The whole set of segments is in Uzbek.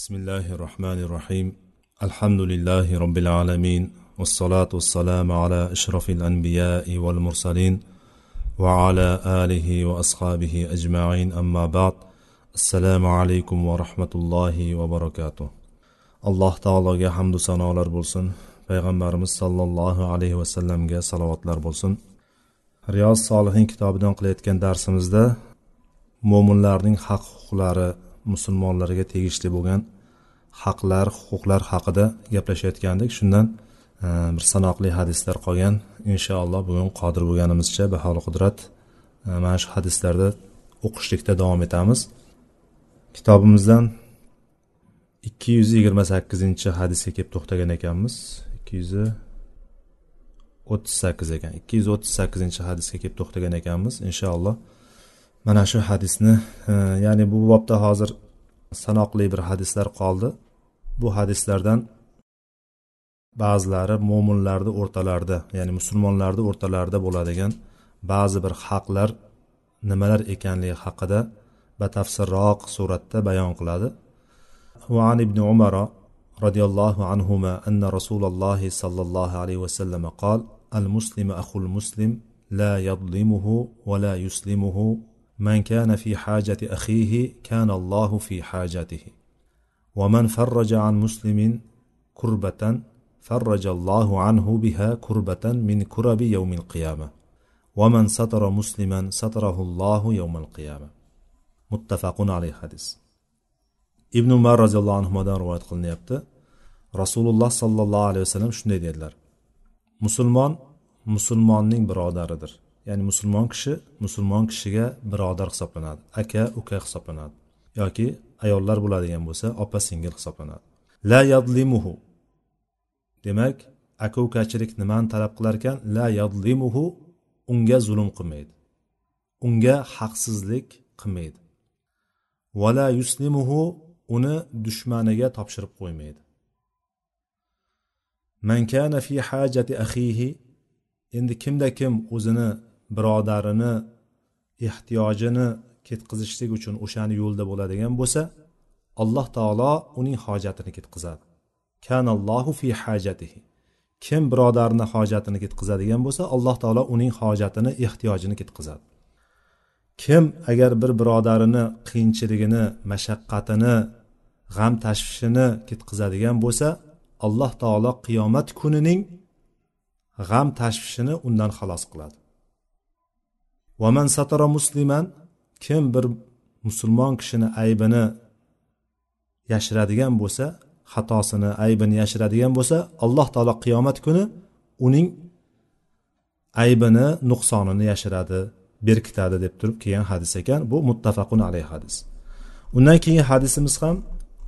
بسم الله الرحمن الرحيم الحمد لله رب العالمين والصلاة والسلام على أشرف الأنبياء والمرسلين وعلى آله وأصحابه أجمعين أما بعد السلام عليكم ورحمة الله وبركاته alloh taologa hamdu sanolar bo'lsin payg'ambarimiz sollallohu alayhi vasallamga salovatlar bo'lsin riyoz solihin kitobidan qilayotgan darsimizda mo'minlarning haq huquqlari musulmonlarga tegishli bo'lgan haqlar huquqlar haqida gaplashayotgandik shundan e, bir sanoqli hadislar qolgan. Inshaalloh bugun qodir bo'lganimizcha baholi qudrat e, mana shu hadislarda o'qishlikda davom etamiz. Kitobimizdan ikki yuz yigirma sakkizinchi hadisga kelib to'xtagan ekanmiz. ikki yuz o'ttiz sakkiz ekan. ikki yuz o'ttiz sakkizinchi hadisga kelib to'xtagan ekanmiz. Inshaalloh mana shu hadisni e, ya'ni bu bobda hozir sanoqli bir hadislar qoldi bu hadislardan ba'zilari mo'minlarni o'rtalarida ya'ni musulmonlarni o'rtalarida bo'ladigan ba'zi bir haqlar nimalar ekanligi haqida batafsilroq suratda bayon qiladi وعن ابن عمر رضي الله عنهما أن رسول الله صلى الله عليه وسلم قال المسلم أخو المسلم لا يظلمه ولا يسلمه من كان في حاجة أخيه كان الله في حاجته. ومن فرج عن مسلم كربة فرج الله عنه بها كربة من كرب يوم القيامة. ومن ستر مسلما ستره الله يوم القيامة. متفق عليه حديث. ابن مار رضي الله عنهما دان رواية قلنا يبت رسول الله صلى الله عليه وسلم شنو يدير مسلمان مسلمان نين برادردر ya'ni musulmon kishi musulmon kishiga birodar hisoblanadi. Aka uka hisoblanadi. Yoki ayollar bo'ladigan bo'lsa opa singil hisoblanadi. La yadlimuhu. Demak aka ukachilik nimani talab qilar ekan? La yadlimuhu. Unga zulm qilmaydi. Unga haqsizlik qilmaydi. Vala yuslimuhu. Uni dushmaniga topshirib qo'ymaydi. Man kana fi hajati axihi endi kimda kim o'zini birodarini ehtiyojini ketkazishlik uchun o'shani yo'lda bo'ladigan bo'lsa alloh taolo uning hojatini ketkazadi kanallohu fi hajatihi. Kim birodarini hojatini ketkazadigan bo'lsa alloh taolo uning hojatini ehtiyojini ketkazadi kim agar bir birodarini qiyinchiligini mashaqqatini g'am tashvishini ketkazadigan bo'lsa alloh taolo qiyomat kunining g'am tashvishini undan xalos qiladi. Vaman satara musliman kim bir musulmon kishini aybini yashiradigan bo'lsa xatosini aybini yashiradigan bo'lsa alloh taolo qiyomat kuni uning aybini nuqsonini yashiradi berkitadi deb turib kelgan hadis ekan bu muttafaqun alayhi hadis undan keyingi hadisimiz ham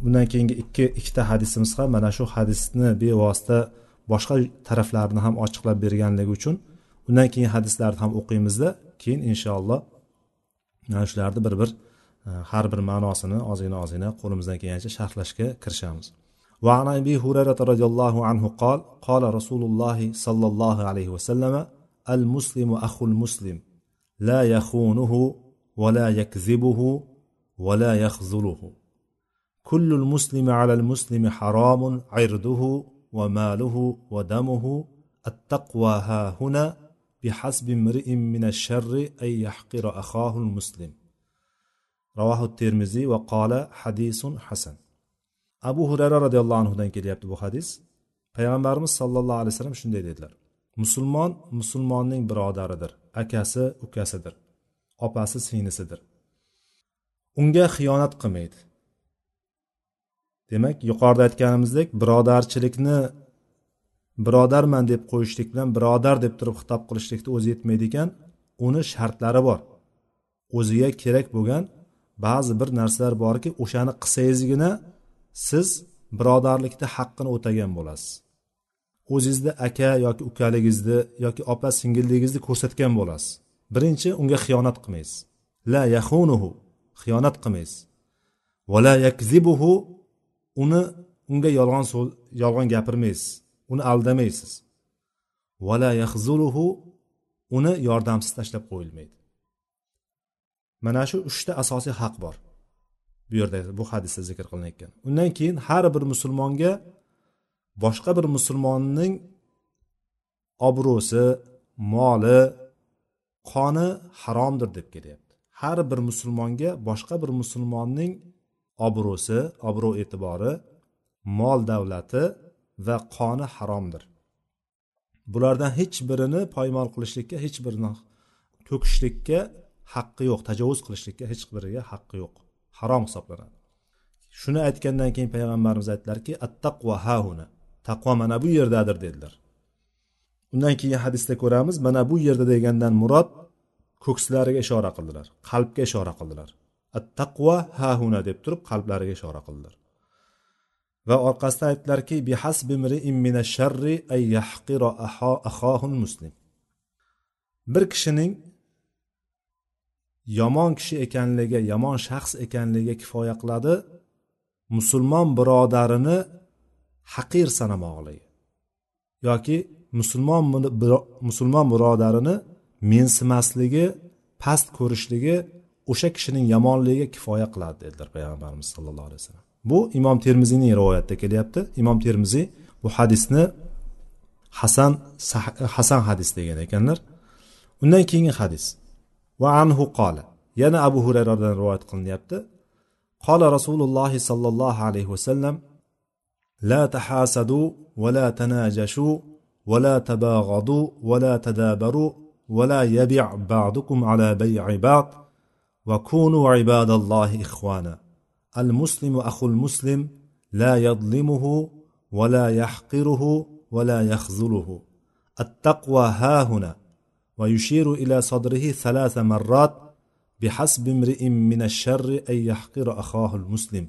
bundan keyingi ikki ikkita hadisimiz ham mana shu hadisni bevosita boshqa taraflarini ham ochiqlab berganligi uchun undan keyingi hadislarni ham o'qiymizda keyin inshaalloh mana shularni bir bir e, har bir ma'nosini ozgina ozgina qo'limizdan kelgancha sharhlashga kirishamiz. وعن أبي هريرة رضي الله عنه قال قال رسول الله صلى الله عليه وسلم المسلم أخو المسلم لا يخونه ولا يكذبه ولا يخذله كل المسلم على المسلم حرام عرضه وماله ودمه التقوى ها هنا بحسب امرئ من الشر أن يحقر أخاه المسلم رواه الترمذي وقال حديث حسن abu hurayra roziyallohu anhudan kelyapti bu hadis payg'ambarimiz sollallohu alayhi vasallam shunday dedilar musulmon musulmonning birodaridir akasi ukasidir opasi singlisidir unga xiyonat qilmaydi demak yuqorida aytganimizdek birodarchilikni birodarman deb qo'yishlik bilan birodar deb turib xitob qilishlikni o'zi yetmaydi ekan uni shartlari bor. O'ziga kerak bo'lgan ba'zi bir narsalar borki o'shani qilsangizgina siz birodarlikni haqqini o'tagan bo'lasiz. O'zingizni aka yoki ukaligingizni yoki opa singilligingizni ko'rsatgan bo'lasiz. Birinchi unga xiyonat qilmaysiz. La yahunuhu xiyonat qilmaysiz. Vala yakzibuhu uni unga yolg'on so'z yolg'on gapirmaysiz. Uni aldamaysiz vala yahzuluhu uni yordamsiz tashlab qo'yilmaydi. Mana shu uchta asosiy haq bor. Bu yerda bu hadisda zikr qilinayotgan. Undan keyin har bir musulmonga boshqa bir musulmonning obro'si moli qoni haromdir deb kelyapti. Har bir musulmonga boshqa bir musulmonning obro'si obro' e'tibori mol davlati va qoni haromdir. Bulardan hech birini poymol qilishlikka hech birini to'kishlikka haqqi yo'q tajovuz qilishlikka hech biriga haqqi yo'q. Harom hisoblanadi. Shuni aytgandan keyin payg'ambarimiz aytdilarki attaqvo hahuna taqvo mana bu yerdadir dedilar. Undan keyin hadisda ko'ramiz mana bu yerda degandan murod ko'kslariga ishora qildilar qalbga ishora qildilar. Attaqvo hahuna deb turib qalblariga ishora qildilar. Va orqasida aytdilarki muslim. Bir kishining yomon kishi ekanligi yomon shaxs ekanligi kifoya qiladi musulmon birodarini haqir sanamoqligi yoki musulmon musulmon birodarini mensimasligi past ko'rishligi o'sha kishining yomonligiga kifoya qiladi dedilar payg'ambarimiz sallallohu alayhi vasallam. Bu imom termiziyning rivoyatida kelyapti. Imom termiziy bu hadisni hasan hasan hadis degan ekanlar. Undan keyingi hadis. Va anhu qola yana abu hurayradan rivoyat qilinyapti. Qola rasululloh sollallohu alayhi vasallam la tahasadu va la tanajashu va la tabag'adu va la tadabaru va la yabi' ba'dukum ala bay'i ba'd المسلم أخو المسلم لا يظلمه ولا يحقره ولا يخذله. التقوى ها هنا ويشير إلى صدره ثلاث مرات بحسب امرئ من الشر أن يحقر أخاه المسلم.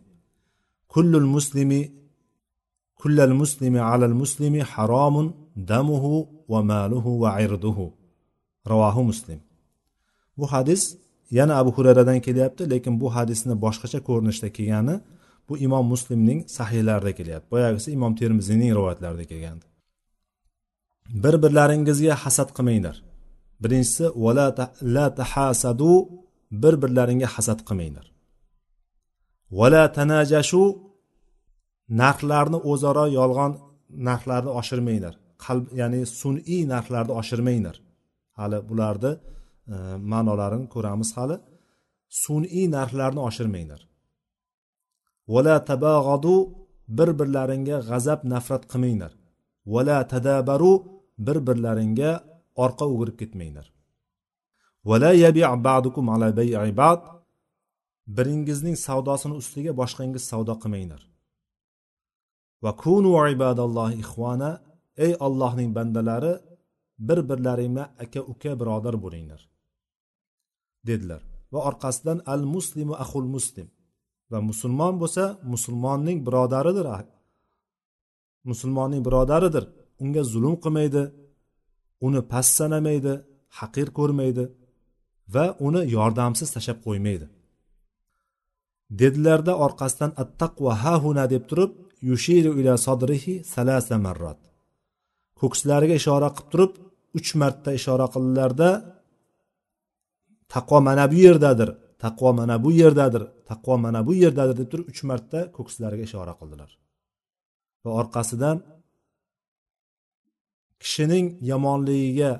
كل المسلم كل المسلم على المسلم حرام دمه وماله وعرضه. رواه مسلم. Bu hadis yana abu hurayradan kelyapti lekin bu hadisni boshqacha ko'rinishda kelgani bu imom muslimning sahiylarida kelyapti. Boyagisi imom termiziyning rivoyatlarida kelgandi. Bir birlaringizga hasad qilmanglar. Birinchisi vala la tahasadu bir birlaringga hasad qilmanglar. Vala tanajashu narxlarni o'zaro yolg'on narxlarni oshirmanglar. Qalb ya'ni sun'iy narxlarni oshirmanglar. Hali bularni Э, ma'nolarini ko'ramiz hali. Sun'iy narxlarni oshirmanglar. Vala tabag'adu bir birlaringga g'azab nafrat qilmanglar. Vala tadabaru bir birlaringga orqa o'girib ketmanglar. Vala yabi' ba'dukum ala bay'i ba'd biringizning savdosini ustiga boshqangiz savdo qilmanglar. Va kunu ibadallohi ixvana ey ollohning bandalari bir birlaringga aka uka birodar bo'linglar. Dedilar. Va orqasidan al muslimu ahul muslim. Va musulmon bo'lsa musulmonning birodaridir ah, musulmonning birodaridir. Unga zulm qilmaydi uni past sanamaydi haqir ko'rmaydi va uni yordamsiz tashlab qo'ymaydi. Dedilarda orqasidan attaqva hahuna deb turib yushiru ila sodrihi salasa marrat. Ko'kslariga ishora qilib turib uch marta ishora qildilarda taqvo mana bu yerdadir. Taqvo mana bu yerdadir. Taqvo mana bu yerdadir deb turib uch marta ko'kslariga ishora qildilar. Va orqasidan kishining yomonligiga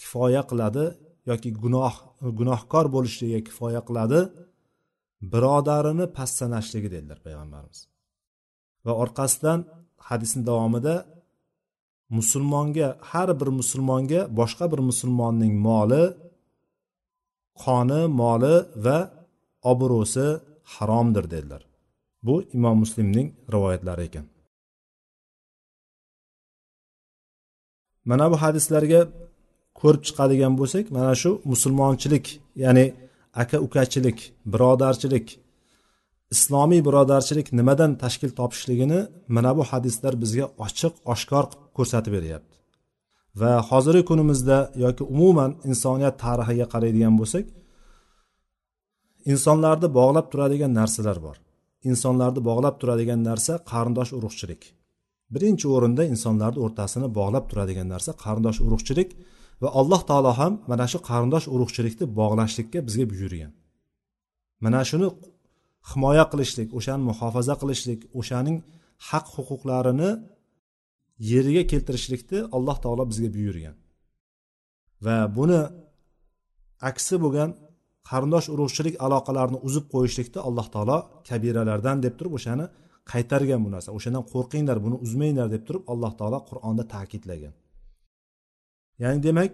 kifoya qiladi yoki gunoh gunohkor bo'lishligiga kifoya qiladi birodarini past sanashligi dedilar payg'ambarimiz va orqasidan hadisni davomida musulmonga har bir musulmonga boshqa bir musulmonning moli qoni moli va obro'si haromdir dedilar. Bu imom muslimning rivoyatlari ekan. Mana bu hadislarga ko'rib chiqadigan bo'lsak mana shu musulmonchilik ya'ni aka ukachilik birodarchilik islomiy birodarchilik nimadan tashkil topishligini mana bu hadislar bizga ochiq oshkor ko'rsatib beryapti. Va hozirgi kunimizda yoki umuman insoniyat tarixiga qaraydigan bo'lsak insonlarni bog'lab turadigan narsalar bor. Insonlarni bog'lab turadigan narsa qarindosh urug'chilik. Birinchi o'rinda insonlarni o'rtasini bog'lab turadigan narsa qarindosh urug'chilik va alloh taolo ham mana shu qarindosh urug'chilikni bog'lashlikka bizga buyurgan. Mana shuni himoya qilishlik o'shani muhofaza qilishlik o'shaning haq huquqlarini yeriga keltirishlikni alloh taolo bizga buyurgan. Va buni aksi bo'lgan qarindosh urug'chilik aloqalarini uzib qo'yishlikni alloh taolo kabiralardan deb turib o'shani qaytargan bu narsa. O'shandan qo'rqinglar buni uzmanglar deb turib alloh taolo qur'onda ta'kidlagan. Ya'ni demak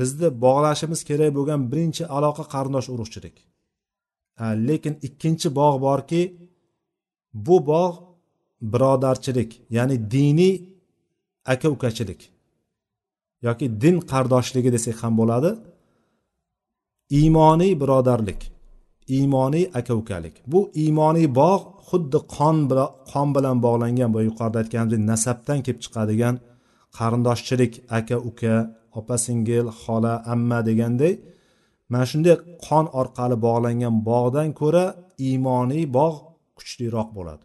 bizni bog'lashimiz kerak bo'lgan birinchi aloqa qarindosh urug'chilik. Lekin ikkinchi bog' borki bu bog' birodarchilik ya'ni diniy aka ukachilik yoki din qardoshligi desak ham bo'ladi. Iymoniy birodarlik iymoniy aka ukalik. Bu iymoniy bog' xuddi qon qon bilan bog'langan bu yuqorida aytganimizdek nasabdan kelib chiqadigan qarindoshchilik aka uka opa singil xola amma deganday mana shunday qon orqali bog'langan bog'dan ko'ra iymoniy bog' kuchliroq bo'ladi.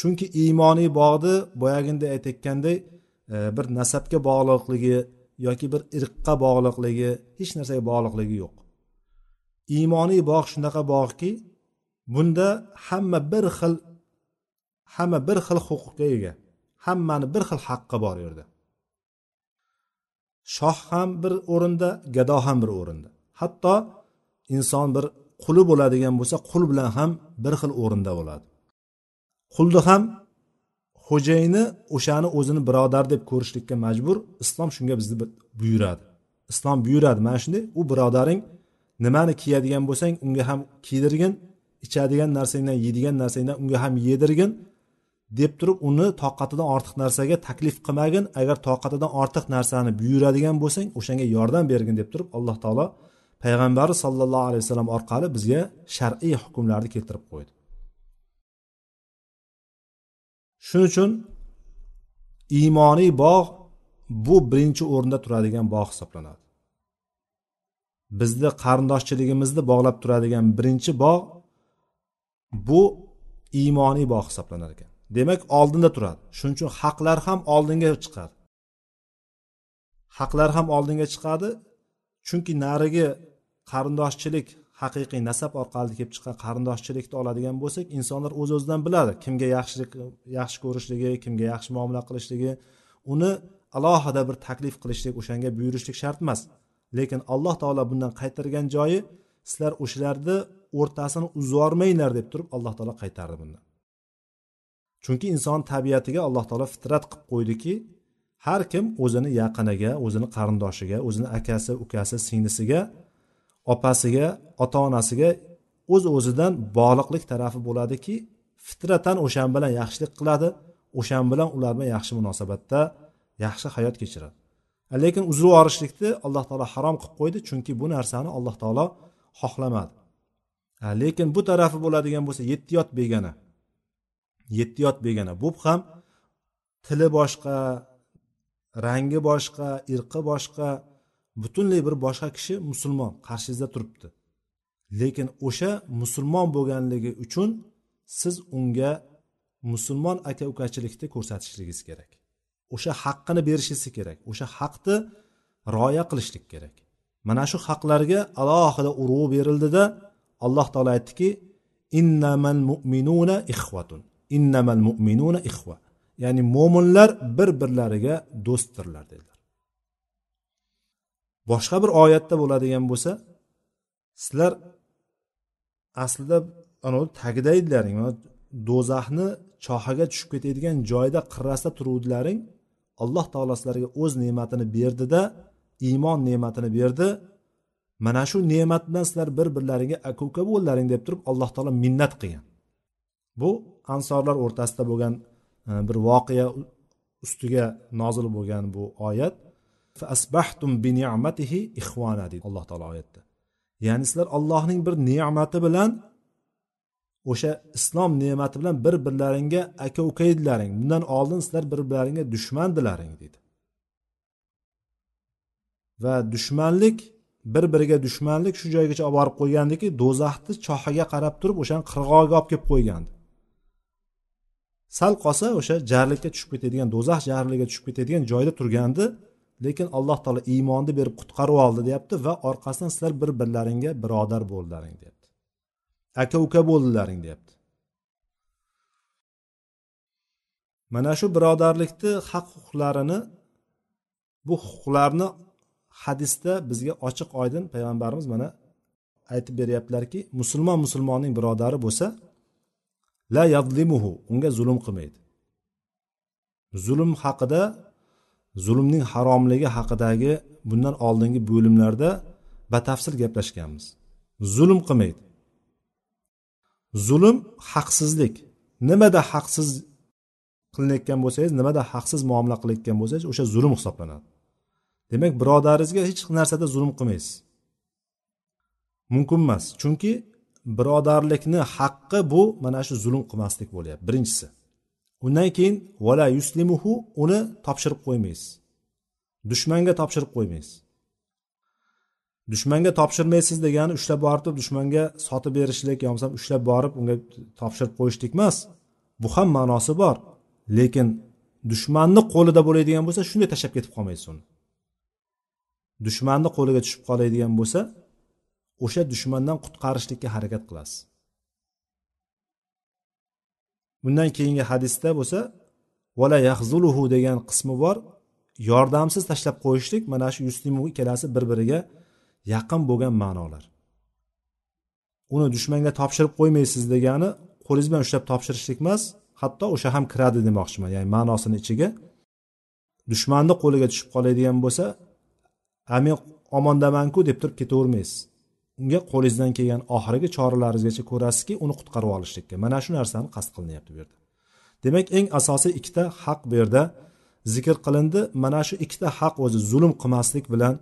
Chunki iymoniy bog'ni boyaginda aytayotganday e, bir nasabga bog'liqligi yoki bir irqqa bog'liqligi hech narsaga bog'liqligi yo'q. Iymoniy bog' shunaqa bog'ki bunda hamma bir xil hamma bir xil huquqqa ega hammani bir xil haqqi bor u yerda. Shoh ham bir o'rinda gado ham bir o'rinda. Hatto inson bir quli bo'ladigan bo'lsa qul bilan ham bir xil o'rinda bo'ladi. Xuldi ham xo'jayini o'shani o'zini birodar deb ko'rishlikka majbur. Islom shunga bizni buyuradi. Islom buyuradi. Mana shunday u birodaring nimani kiyadigan bo'lsang unga ham kiydirgin ichadigan narsangdan yeydigan narsangdan unga ham yedirgin deb turib uni toqatidan ortiq narsaga taklif qilmagin. Agar toqatidan ortiq narsani buyuradigan bo'lsang o'shanga yordam bergin deb turib alloh taolo payg'ambari sollallohu alayhi vasallam orqali bizga shar'iy hukmlarni keltirib qo'ydi. Shuning uchun iymoniy bog' bu birinchi o'rinda turadigan bog' hisoblanadi. Bizni qarindoshchiligimizni bog'lab turadigan birinchi bog' bu iymoniy bog' hisoblanar ekan. Demak oldinda turadi. Shuning uchun haqlar ham oldinga chiqadi. Haqlar ham oldinga chiqadi. Chunki narigi qarindoshchilik haqiqiy nasab orqali kelib chiqqan qarindoshchilikni oladigan bo'lsak insonlar o'z o'zidan biladi kimga yaxshilik yaxshi ko'rishligi kimga yaxshi muomala qilishligi. Uni alohida bir taklif qilishlik o'shanga buyurishlik shart emas. Lekin alloh taolo bundan qaytargan joyi sizlar o'shalarni o'rtasini uzormanglar deb turib alloh taolo qaytardi bundan. Chunki inson tabiatiga alloh taolo fitrat qilib qo'ydiki har kim o'zini yaqiniga o'zini qarindoshiga o'zini akasi ukasi singlisiga opasiga ota onasiga o'z o'zidan bog'liqlik tarafi bo'ladiki fitratan o'shan bilan yaxshilik qiladi o'shan bilan ular bilan yaxshi munosabatda yaxshi hayot kechiradi. Lekin uzr yuborishlikni alloh taolo harom qilib qo'ydi chunki bu narsani alloh taolo xohlamadi. Lekin bu tarafi bo'ladigan bo'lsa yetti yot begona. Yetti yot begona. Bu ham tili boshqa rangi boshqa irqi boshqa butunlay bir boshqa kishi musulmon qarshingizda turibdi. Lekin o'sha musulmon bo'lganligi uchun siz unga musulmon aka ukachilikni ko'rsatishligingiz kerak. O'sha haqqini berishingiz kerak. O'sha haqni rioya qilishlik kerak. Mana shu haqlarga alohida urg'u berildida alloh taolo aytdiki innamal mu'minuna ixvatun innamal mu'minuna ixva ya'ni mo'minlar bir birlariga do'stdirlar dedilar. Boshqa bir oyatda bo'ladigan bo'lsa sizlar aslida anavi tagida edilaring do'zaxni chohaga tushib ketadigan joyda qirrasida turuvdilaring alloh taolo sizlarga o'z ne'matini berdida iymon ne'matini berdi. Mana shu ne'mat bilan sizlar bir birlaringga aka uka bo'ldilaring deb turib alloh taolo minnat qilgan. Bu ansorlar o'rtasida bo'lgan e, bir voqea ustiga nozil bo'lgan bu oyat. Asbahtum bi ni'matihi ixvana deydi alloh taolo oyatda ya'ni sizlar allohning bir ne'mati bilan o'sha islom ne'mati bilan bir birlaringga aka uka bundan oldin sizlar bir birlaringga dushmandilaring deydi va dushmanlik bir biriga dushmanlik shu joygacha olib borib qo'ygandiki do'zaxni chohiga qarab turib o'shani qirg'og'iga olib kelib qo'ygandi. Sal qolsa o'sha jarlikka tushib ketadigan do'zax jarligiga tushib ketadigan joyda turgandi. Lekin alloh taolo iymonni berib qutqarib oldi deyapti va orqasidan sizlar bir birlaringga birodar bo'ldilaring deyapti. Aka uka bo'ldilaring deyapti. Mana shu birodarlikni haq huquqlarini bu huquqlarni hadisda bizga ochiq oydin payg'ambarimiz mana aytib beryaptilarki musulmon musulmonning birodari bo'lsa la yadlimuhu unga zulm qilmaydi. Zulm haqida zulmning haromligi haqidagi bundan oldingi bo'limlarda batafsil gaplashganmiz. Zulm qilmaydi. Zulm haqsizlik. Nimada haqsiz qilinayotgan bo'lsangiz nimada haqsiz muomala qilayotgan bo'lsangiz o'sha zulm hisoblanadi. Demak birodaringizga hech narsada zulm qilmaysiz. Mumkin emas chunki birodarlikni haqqi bu mana shu zulm qilmaslik bo'lyapti. Birinchisi. Undan keyin vala yuslimuhu uni topshirib qo'ymaysiz. Dushmanga topshirib qo'ymaysiz. Dushmanga topshirmaysiz degani ushlab borib dushmanga sotib berishlik yo bo'lmasam ushlab borib unga topshirib qo'yishlik emas. Bu ham ma'nosi bor. Lekin dushmanni qo'lida bo'ladigan bo'lsa shunday tashlab ketib qolmaysiz uni. Dushmanni qo'liga tushib qoladigan bo'lsa o'sha dushmandan qutqarishlikka harakat qilasiz. Bundan keyingi hadisda bo'lsa vala yahzuluhu degan qismi bor. Yordamsiz tashlab qo'yishlik mana shu yuslimu ikkalasi bir biriga yaqin bo'lgan ma'nolar. Uni dushmanga topshirib qo'ymaysiz degani qo'lingiz bilan ushlab topshirishlik emas hatto o'sha ham kiradi demoqchiman. Ya'ni ma'nosini ichiga dushmanni qo'liga tushib qoladigan bo'lsa a men omondamanku deb turib ketavermaysiz. Unga qo'lingizdan kelgan oxirgi choralaringizgacha ko'rasizki uni qutqarib olishlikka. Mana shu narsani qasd qilinyapti bu yerda. Demak eng asosiy ikkita haq bu yerda zikr qilindi. Mana shu ikkita haq o'zi zulm qilmaslik bilan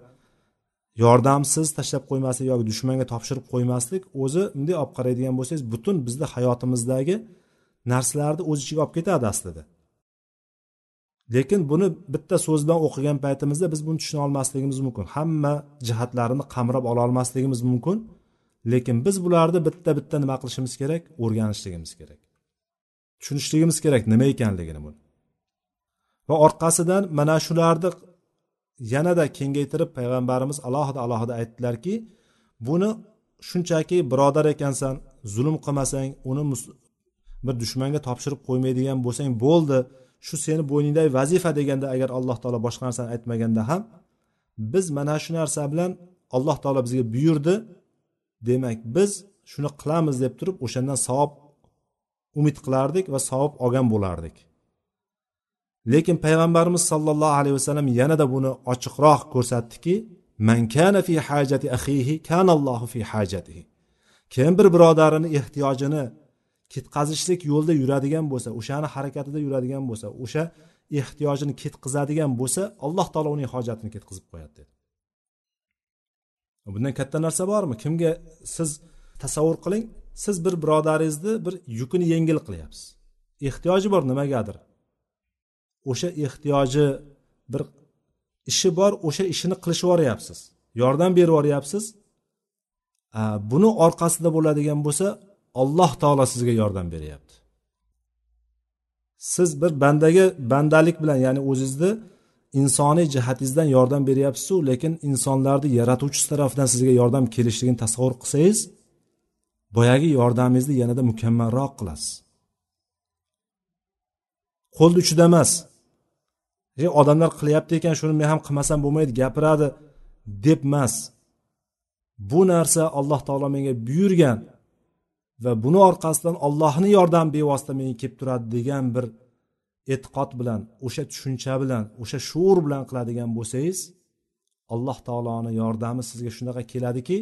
yordamsiz tashlab qo'ymaslik yoki dushmanga topshirib qo'ymaslik o'zi bunday olib qaraydigan bo'lsangiz butun bizni hayotimizdagi narsalarni o'z ichiga olib ketadi aslida. Lekin buni bitta so'z bilan o'qigan paytimizda biz buni tushuna olmasligimiz mumkin. Hamma jihatlarini qamrab ola olmasligimiz mumkin. Lekin biz bularni bitta bitta nima qilishimiz kerak? O'rganishligimiz kerak. Tushunishligimiz kerak nima ekanligini buni. Va orqasidan mana shularni yanada kengaytirib payg'ambarimiz alohida alohida aytdilarki buni shunchaki birodar ekansan zulm qilmasang uni bir dushmanga topshirib qo'ymaydigan bo'lsang bo'ldi. Shu seni bo'yningdagi vazifa deganda agar alloh taolo boshqa narsani aytmaganda ham biz mana shu narsa bilan alloh taolo bizga buyurdi. Demak biz shuni qilamiz deb turib o'shandan savob umid qilardik va savob olgan bo'lardik. Lekin payg'ambarimiz sollallohu alayhi vasallam yanada buni ochiqroq ko'rsatdiki man kana fi hajati axihi kanallohu fi hajatihi. Kim bir birodarini ehtiyojini ketkazishlik yo'lida yuradigan bo'lsa o'shani harakatida yuradigan bo'lsa o'sha ehtiyojini ketkazadigan bo'lsa alloh taolo uning hojatini ketkazib qo'yadi dedi. Bundan katta narsa bormi? Kimga siz tasavvur qiling siz bir birodaringizni bir yukini yengil qilyapsiz. Ehtiyoji bor nimagadir. O'sha ehtiyoji bir ishi bor o'sha ishini qilishib yuboryapsiz. Yordam berib yuboryapsiz. Buni orqasida bo'ladigan bo'lsa alloh taolo sizga yordam beryapti. Siz bir bandaga bandalik bilan ya'ni o'zizni insoniy jihatingizdan yordam beryapsizu lekin insonlarni yaratuvchisi tarafidan sizga yordam kelishligini tasavvur qilsangiz boyagi yordamingizni yanada mukammalroq qilasiz. Qo'lni uchida emas e odamlar qilyapti ekan shuni men ham qilmasam bo'lmaydi gapiradi deb emas. Bu narsa alloh taolo menga buyurgan va buni orqasidan ollohni yordami bevosita menga kelib turadi degan bir e'tiqod bilan o'sha tushuncha bilan o'sha shuur bilan qiladigan bo'lsangiz alloh taoloni yordami sizga shunaqa keladiki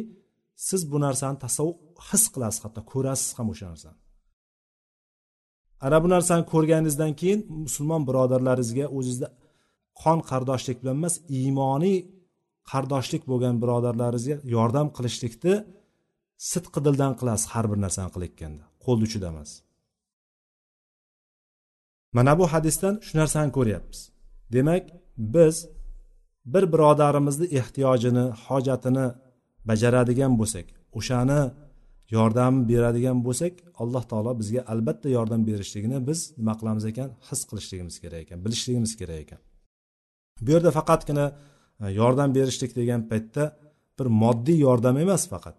siz bu narsani tasavvur his qilasiz hatto ko'rasiz ham o'sha narsani. Ana bu narsani ko'rganingizdan keyin musulmon birodarlaringizga o'zizda qon qardoshlik bilan emas iymoniy qardoshlik bo'lgan birodarlaringizga yordam qilishlikni sidqi dildan qilasiz har bir narsani qilayotganda. Qo'lni uchida emas. Mana bu hadisdan shu narsani ko'ryapmiz. Demak biz bir birodarimizni ehtiyojini hojatini bajaradigan bo'lsak o'shani yordam beradigan bo'lsak alloh taolo bizga albatta yordam berishligini biz nima qilamiz ekan? His qilishligimiz kerak ekan bilishligimiz kerak ekan. Bu yerda faqatgina e, yordam berishlik degan paytda bir moddiy yordam emas faqat.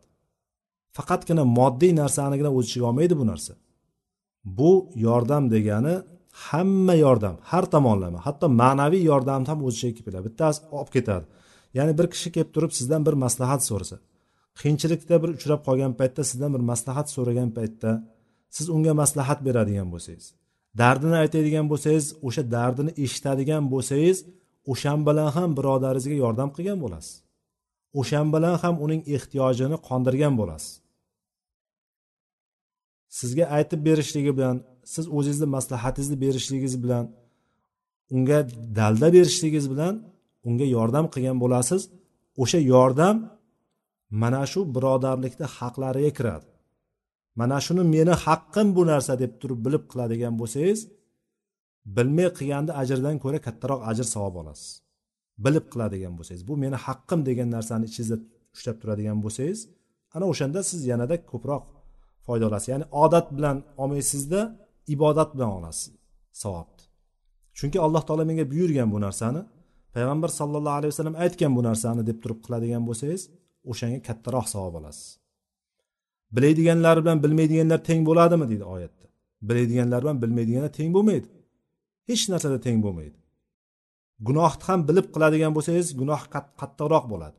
Faqatgina moddiy narsanigina o'z ichiga olmaydi bu narsa. Bu yordam degani hamma yordam har tomonlama hatto ma'naviy yordamni ham o'z ichiga keladi bittasi olib ketadi. Ya'ni bir kishi kelib turib sizdan bir maslahat so'rasa qiyinchilikda bir uchrab qolgan paytda sizdan bir maslahat so'ragan paytda siz unga maslahat beradigan bo'lsangiz dardini aytadigan bo'lsangiz o'sha dardini eshitadigan bo'lsangiz o'shan bilan ham birodaringizga yordam qilgan bo'lasiz. O'shan bilan ham uning ehtiyojini qondirgan bo'lasiz. Sizga aytib berishligi bilan siz o'zingizni maslahatingizni berishligingiz bilan unga dalda berishligingiz bilan unga yordam qilgan bo'lasiz. O'sha yordam mana shu birodarlikni haqlariga kiradi. Mana shuni meni haqqim bu narsa deb turib bilib qiladigan bo'lsangiz bilmay qilganda ajrdan ko'ra kattaroq ajr savob olasiz. Bilib qiladigan bo'lsangiz bu meni haqqim degan narsani ichingizda ushlab turadigan bo'lsangiz ana o'shanda siz yanada ko'proq foyda olasiz. Ya'ni odat bilan olmaysizda ibodat bilan olasiz savobni. Chunki alloh taolo menga buyurgan bu narsani payg'ambar sallallohu alayhi vasallam aytgan bu narsani deb turib qiladigan bo'lsangiz o'shanga kattaroq savob olasiz. Biladiganlar bilan bilmaydiganlar teng bo'ladimi deydi oyatda. Biladiganlar bilan bilmaydiganlar teng bo'lmaydi. Hech narsada teng bo'lmaydi. Gunohni ham bilib qiladigan bo'lsangiz gunoh qattiqroq bo'ladi.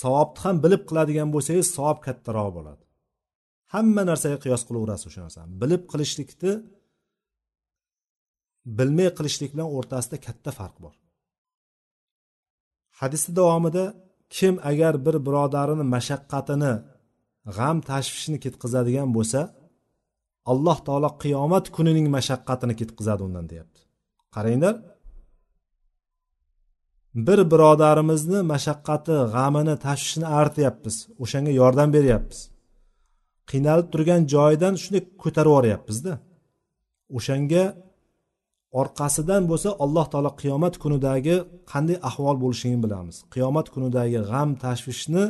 Savobni ham bilib qiladigan bo'lsangiz savob kattaroq bo'ladi. Hamma narsaga qiyos qilaverasiz o'sha narsani. Bilib qilishlikni bilmay qilishlik bilan o'rtasida katta farq bor. Hadisni davomida kim agar bir birodarini mashaqqatini g'am tashvishini ketqizadigan bo'lsa alloh taolo qiyomat kunining mashaqqatini ketqizadi undan deyapti. Qaranglar. Bir birodarimizni mashaqqati g'amini tashvishini artyapmiz o'shanga yordam beryapmiz. Qiynalib turgan joyidan shunday ko'tarib yuboryapmizda. O'shanga orqasidan bo'lsa alloh taolo qiyomat kunidagi qanday ahvol bo'lishini bilamiz. Qiyomat kunidagi g'am tashvishni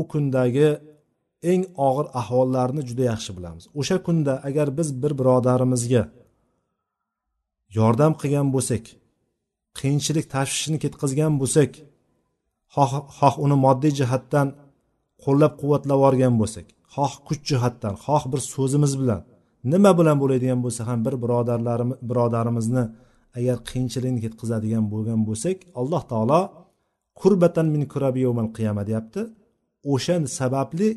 u kundagi eng og'ir ahvollarni juda yaxshi bilamiz. O'sha kunda agar biz bir birodarimizga yordam qilgan bo'lsak qiyinchilik tashvishini ketkazgan bo'lsak xoh xoh uni moddiy jihatdan qo'llab quvvatlab yuborgan bo'lsak xoh kuch jihatdan xoh bir so'zimiz bilan nima bilan bo'ladigan bo'lsa ham bir birodarlarimiz birodarimizni agar qiyinchilikni ketkazadigan bo'lgan bo'lsak alloh taolo kurbatan min kurabi qiyama deyapti. O'sha sababli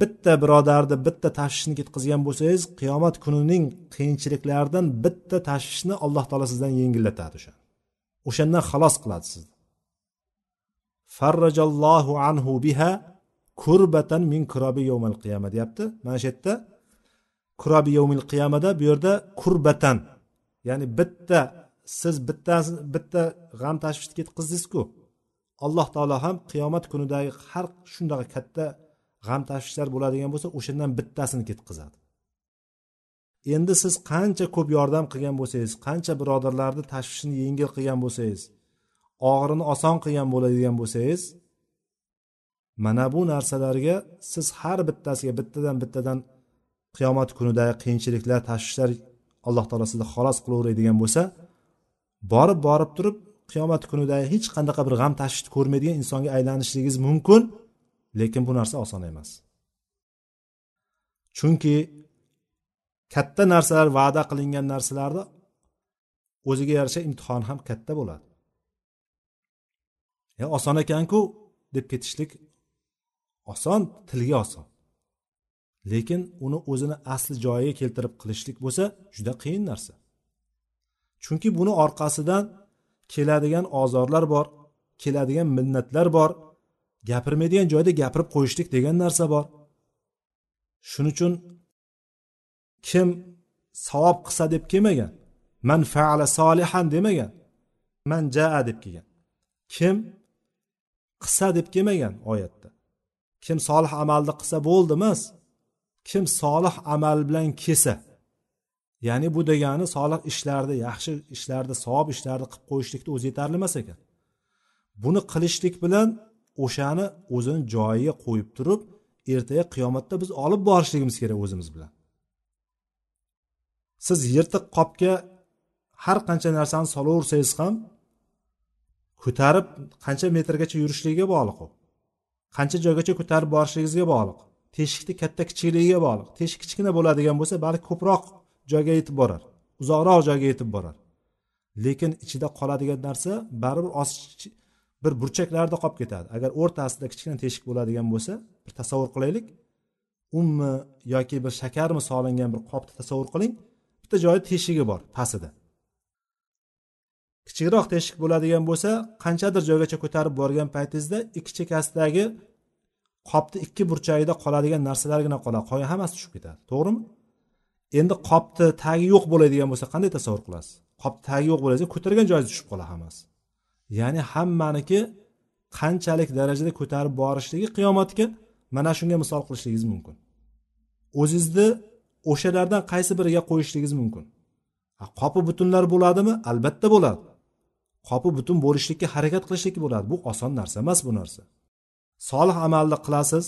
bitta birodarni bitta tashvishni ketkazgan bo'lsangiz qiyomat kunining qiyinchiliklaridan bitta tashvishni alloh taolo sizdan yengillatadi o'sha o'shandan xalos qiladi sizni. Farrajallohu anhu biha kurbatan min kurobi yovmil qiyama deyapti. Mana shu yerda kurobi yawmil qiyamada bu yerda kurbatan ya'ni bitta siz bitta bitta g'am tashvishni ketkazdingizku alloh taolo ham qiyomat kunidagi har shundaqa katta g'am tashvishlar bo'ladigan bo'lsa o'shandan bittasini ketkazadi endi siz qancha ko'p yordam qilgan bo'lsangiz qancha birodarlarni tashvishini yengil qilgan bo'lsangiz og'irini oson qilgan bo'ladigan bo'lsangiz mana bu narsalarga siz har bittasiga bittadan bittadan qiyomat kunida qiyinchiliklar tashvishlar alloh taolo sizni xalos qilaveradigan bo'lsa borib borib turib qiyomat kunida hech qanaqa bir g'am tashvishni ko'rmaydigan insonga aylanishligingiz mumkin. Lekin bu narsa oson emas. Chunki katta narsalar va'da qilingan narsalarni o'ziga yarasha imtihon ham katta bo'ladi. Ya oson ekanku deb ketishlik oson tilga oson. Lekin uni o'zini asli joyiga keltirib qilishlik bo'lsa juda qiyin narsa. Chunki buni orqasidan keladigan ozorlar bor keladigan minnatlar bor gapirmaydigan joyda gapirib qo'yishlik degan narsa bor. Shuning uchun kim savob qilsa deb kelmagan man faala solihan demagan man jaa deb kelgan. Kim qilsa deb kelmagan oyatda. Kim solih amalni qilsa bo'ldi emas kim solih amal bilan kelsa. Ya'ni bu degani solih ishlarni yaxshi ishlarni savob ishlarni qilib qo'yishlikni o'zi yetarli emas ekan. Buni qilishlik bilan o'shani o'zini joyiga qo'yib turib ertaga qiyomatda biz olib borishligimiz kerak o'zimiz bilan. Siz yirtiq qopga har qancha narsani solaversangiz ham ko'tarib qancha metrgacha yurishligiga bog'liq u. Qancha joygacha ko'tarib borishligingizga bog'liq. Teshikni katta kichikligiga bog'liq. Teshik kichkina bo'ladigan bo'lsa balki ko'proq joyga yetib borar uzoqroq joyga yetib borar. Lekin ichida qoladigan narsa baribir bir burchaklarda qolib ketadi. Agar o'rtasida kichkina teshik bo'ladigan bo'lsa bir tasavvur qilaylik. Unmi yoki bir shakarmi solingan bir qopni tasavvur qiling. Bitta joyi teshigi bor pastida kichikroq teshik bo'ladigan bo'lsa qanchadir joygacha ko'tarib borgan paytingizda ikki chekkasidagi qopni ikki burchagida qoladigan narsalargina qoladi qolgan hammasi tushib ketadi. To'g'rimi? Endi qopni tagi yo'q bo'ladigan bo'lsa qanday tasavvur qilasiz? Qopni tagi yo'q bo'ladigan ko'targan joyingiz tushib qoladi hammasi. Ya'ni hammaniki qanchalik darajada ko'tarib borishligi qiyomatga mana shunga misol qilishligingiz mumkin. O'zingizni o'shalardan qaysi biriga qo'yishligingiz mumkin? Qopi butunlar bo'ladimi? Albatta bo'ladi. Qopi butun bo'lishlikka harakat qilishlik bo'ladi. Bu oson narsa emas bu narsa. Solih amalni qilasiz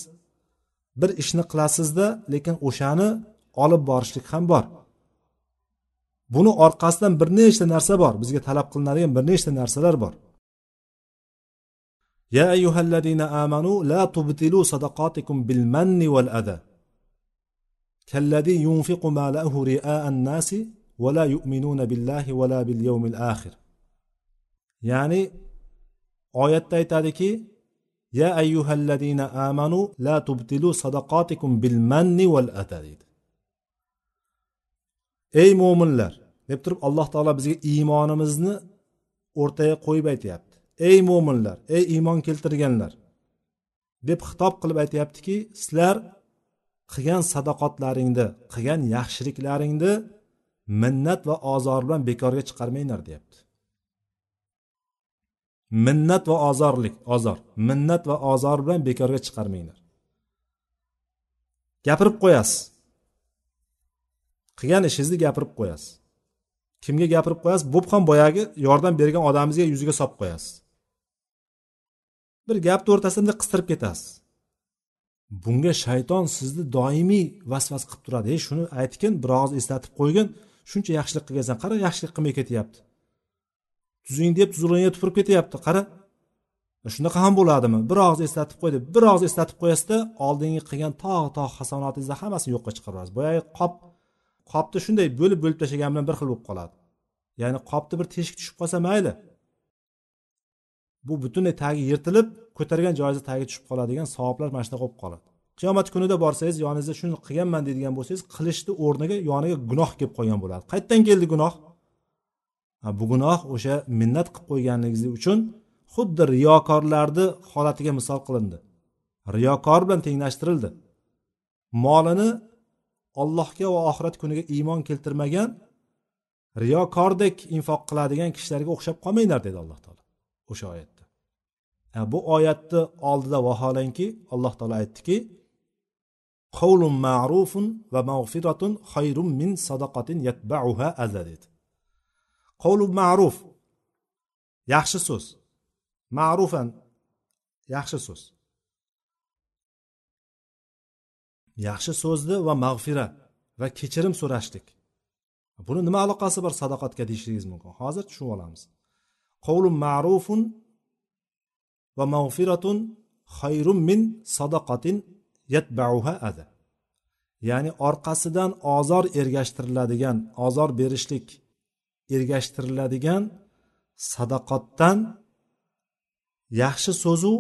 bir ishni qilasizda lekin o'shani olib borishlik ham bor. Buni orqasidan bir nechta narsa bor. Bizga talab qilinadigan bir nechta narsalar bor. يا أيها الذين آمنوا لا تبطلوا صدقاتكم بالمن والأذى. كالذي ينفق ما له رئاء الناس ولا يؤمنون بالله ولا باليوم الآخر. يعني آية تيتاركي يا أيها الذين آمنوا لا تبطلوا صدقاتكم بالمن والأذى. أي مؤمن لر الله تعالى بزي إيمانمزن ortaya بيتيات ey mo'minlar ey iymon keltirganlar deb xitob qilib aytyaptiki sizlar qilgan sadoqatlaringni qilgan yaxshiliklaringni minnat va ozor bilan bekorga chiqarmanglar deyapti. Minnat va ozorlik ozor minnat va ozor bilan bekorga chiqarmanglar. Gapirib qo'yasiz. Qilgan ishingizni gapirib qo'yasiz. Kimga gapirib qo'yasiz? Bo'p ham boyagi yordam bergan odamingizga yuziga solib qo'yasiz. Bir gapni o'rtasida qistirib ketasiz. Bunga shayton sizni doimiy vasvas qilib turadi. Ey shuni aytgin bir og'iz eslatib qo'ygin. Shuncha yaxshilik qilgansan qara yaxshilik qilmay ketyapti. Tuzing deb tuzlig'iga tupurib ketyapti. Qara e, shunaqa ham bo'ladimi? Bir og'iz eslatib qo'y deb bir og'iz eslatib qo'yasizda oldingi qilgan tog' tog' hasonatingizni hammasini yo'qqa chiqarib yuborasiz boyagi qop qopni shunday bo'lib bo'lib tashlagan bilan bir xil bo'lib qoladi. Ya'ni qopni bir teshik tushib qolsa mayli. Bu butunlay tagi yirtilib ko'targan joyingizni tagi tushib qoladigan savoblar mana shunaqa bo'lib qoladi. Qiyomat kunida borsangiz yoningizda shuni qilganman deydigan bo'lsangiz qilishni o'rniga yoniga gunoh kelib qolgan bo'ladi. Qayerdan keldi gunoh? Bu gunoh o'sha minnat qilib qo'yganligingiz uchun xuddi riyokorlarni holatiga misol qilindi. Riyokor bilan tenglashtirildi. Molini allohga va oxirat kuniga iymon keltirmagan riyokordek infoq qiladigan kishilarga o'xshab qolmanglar dedi alloh taolo. O'sha oyatda. Bu oyatni oldida vaholanki alloh taolo aytdiki qavlun ma'rufun va mag'firatun xayrun min sadaqatin yatba'uha aza dedi. Qavlu ma'ruf yaxshi so'z. Ma'rufan yaxshi so'z. Yaxshi so'zni va mag'firat va kechirim so'rashlik buni nima aloqasi bor sadoqatga deyishligingiz mumkin? Hozir tushunib olamiz. Qavlun ma'rufun va mag'firatun xayrun min sadaqatin yatbauha ada ya'ni orqasidan ozor ergashtiriladigan ozor berishlik ergashtiriladigan sadoqatdan yaxshi so'zu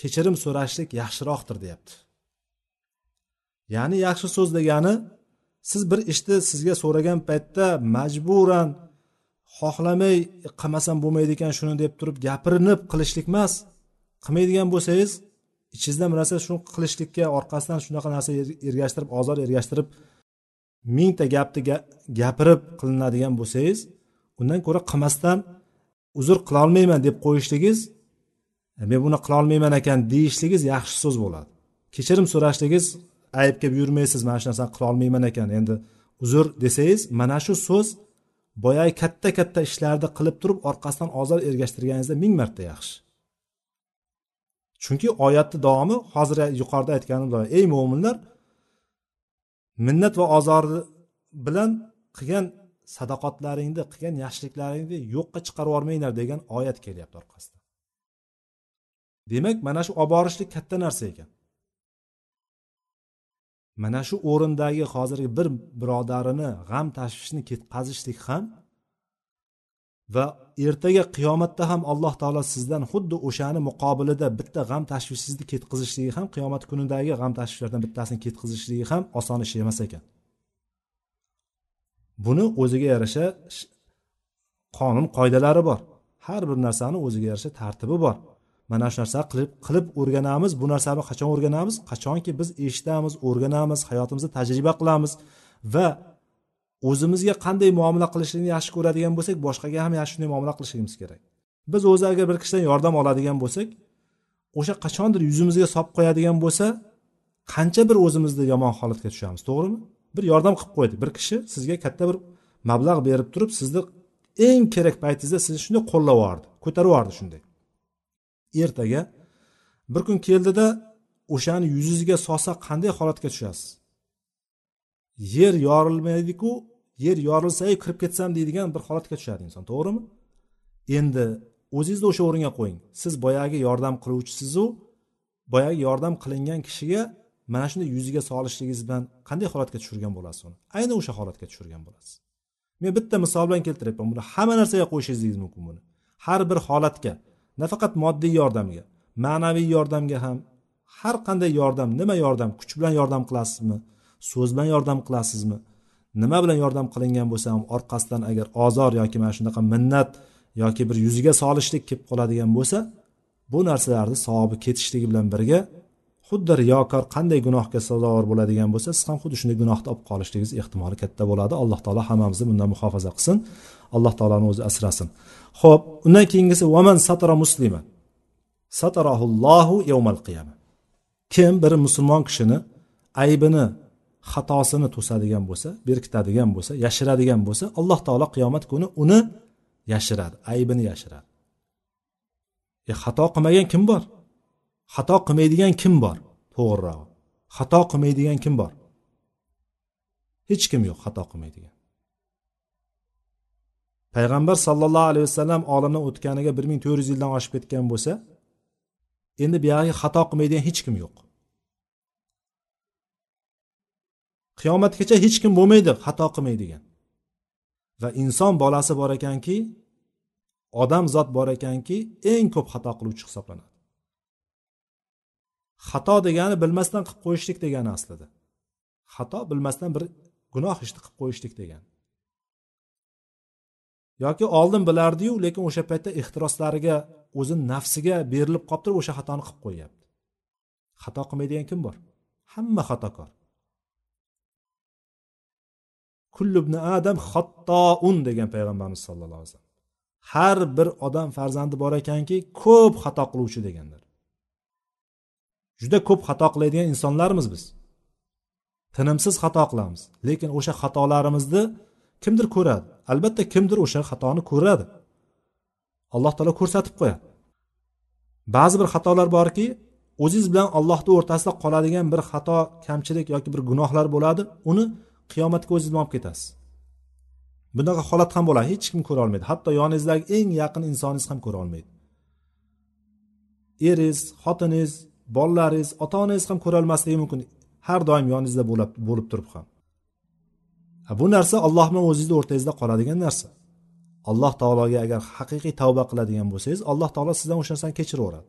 kechirim so'rashlik yaxshiroqdir deyapti. Ya'ni yaxshi so'z degani siz bir ishni sizga so'ragan paytda majburan xohlamay e, qilmasam bo'lmaydi ekan shuni deb turib gapirinib qilishlik emas. Qilmaydigan bo'lsangiz ichingizdan bir narsa shuni qilishlikka orqasidan shunaqa narsa er-, ergashtirib ozor ergashtirib mingta gapni gapirib qilinadigan bo'lsangiz undan ko'ra qilmasdan uzr qilolmayman deb qo'yishligingiz e, men buni qilolmayman ekan deyishligingiz yaxshi so'z bo'ladi. Kechirim so'rashligingiz aybga buyurmaysiz mana shu narsani qilolmayman ekan endi uzr desangiz mana shu so'z boyagi katta katta ishlarni qilib turib orqasidan ozor ergashtirganingizda ming marta yaxshi. Chunki oyatni davomi hozir yuqorida aytganim ey mo'minlar minnat va ozor bilan qilgan sadoqatlaringni qilgan yaxshiliklaringni yo'qqa chiqarib yubormanglar degan oyat kelyapti orqasidan. Demak mana shu olib borishlik katta narsa ekan. Mana shu o'rindagi hozirgi bir birodarini g'am tashvishni ketkazishlik ham va ertaga qiyomatda ham alloh taolo sizdan xuddi o'shani muqobilida bitta g'am tashvishingizni ketkazishligi ham qiyomat kunidagi g'am tashvishlardan bittasini ketkazishligi ham oson ish emas ekan. Buni o'ziga yarasha qonun qoidalari bor. Har bir narsani o'ziga yarasha tartibi bor. Mana shu narsa qilib qilib o'rganamiz. Bu narsani qachon o'rganamiz? Qachonki biz eshitamiz o'rganamiz hayotimizda tajriba qilamiz va o'zimizga qanday muomala qilishlikni yaxshi ko'radigan bo'lsak boshqaga ham yaxshi shunday muomala qilishligimiz kerak. Biz o'zi agar bir kishidan yordam oladigan bo'lsak o'sha qachondir yuzimizga solib qo'yadigan bo'lsa qancha bir o'zimizni yomon holatga tushamiz to'g'rimi? Bir yordam qilib qo'ydi bir kishi sizga katta bir mablag' berib turib sizni eng kerak paytingizda sizni shunday qo'llab yubordi ko'tarib yubordi shunday. Ertaga bir kun keldida o'shani yuzingizga solsa qanday holatga tushasiz? Yer yorilmaydiku yer yorilsayu kirib ketsam deydigan bir holatga tushadi inson to'g'rimi? Endi o'zingizni o'sha o'ringa qo'ying. Siz boyagi yordam qiluvchisizu boyagi yordam qilingan kishiga mana shunday yuziga solishligingiz bilan qanday holatga tushirgan bo'lasiz uni? Ayni o'sha holatga tushirgan bo'lasiz. Men bitta misol bilan keltiryapman buni hamma narsaga qo'yishingiz mumkin buni. Har bir holatga nafaqat moddiy yordamga ma'naviy yordamga ham har qanday yordam nima yordam kuch bilan yordam qilasizmi so'z bilan yordam qilasizmi nima bilan yordam qilingan bo'lsa ham orqasidan agar ozor yoki mana shunaqa minnat yoki bir yuziga solishlik kelib qoladigan bo'lsa bu narsalarni savobi ketishligi bilan birga xuddi riyokor qanday gunohga sazovor bo'ladigan bo'lsa siz ham xuddi shunday gunohni olib qolishligingiz ehtimoli katta bo'ladi. Alloh taolo hammamizni bundan muhofaza qilsin. Alloh taoloni o'zi asrasin. Ho'p undan keyingisi vaman satara muslima? Satarahullohu yawmal qiyama. Kim bir musulmon kishini aybini xatosini to'sadigan bo'lsa berkitadigan bo'lsa yashiradigan bo'lsa alloh taolo qiyomat kuni uni yashiradi aybini yashiradi. E xato qilmagan kim bor? Xato qilmaydigan kim bor? To'g'rirog'i xato qilmaydigan kim bor? Hech kim yo'q xato qilmaydigan. Payg'ambar sollallohu alayhi vasallam olamdan o'tganiga bir ming to'rt yuz yildan oshib ketgan bo'lsa endi buyog'iga xato qilmaydigan hech kim yo'q. Qiyomatgacha hech kim bo'lmaydi xato qilmaydigan. Va inson bolasi bor ekanki odam zot bor ekanki eng ko'p xato qiluvchi hisoblanadi. Xato degani bilmasdan qilib qo'yishlik degani aslida. Xato bilmasdan bir gunoh ishni qilib qo'yishlik degani. Yoki oldin bilardiyu lekin o'sha paytda ehtiroslariga o'zini nafsiga berilib qolib turib o'sha xatoni qilib qo'yyapti. Xato qilmaydigan kim bor? Hamma xatokor. Kullubni adam xattoun degan payg'ambarimiz sallallohu alayhi vasallam. Har bir odam farzandi bor ekanki ko'p xato qiluvchi deganlar. Juda ko'p xato qiladigan insonlarmiz biz. Tinimsiz xato qilamiz lekin o'sha xatolarimizni kimdir ko'radi. Albatta kimdir o'sha xatoni ko'radi. Alloh taolo ko'rsatib qo'yadi. Ba'zi bir xatolar borki o'zingiz bilan allohni o'rtasida qoladigan bir xato kamchilik yoki bir gunohlar bo'ladi uni qiyomatga o'zingiz bilan olib ketasiz. Bunaqa holat ham bo'ladi hech kim ko'ra olmaydi. Hatto yoningizdagi eng yaqin insoningiz ham ko'ra olmaydi. Eringiz xotiningiz bolalaringiz ota onangiz ham ko'rolmasligi mumkin. Har doim yoningizda bo'lib turib ham. Bu narsa alloh bilan o'zingizni o'rtangizda qoladigan narsa. Alloh taologa agar haqiqiy tavba qiladigan bo'lsangiz alloh taolo sizdan o'sha narsani kechiraveradi.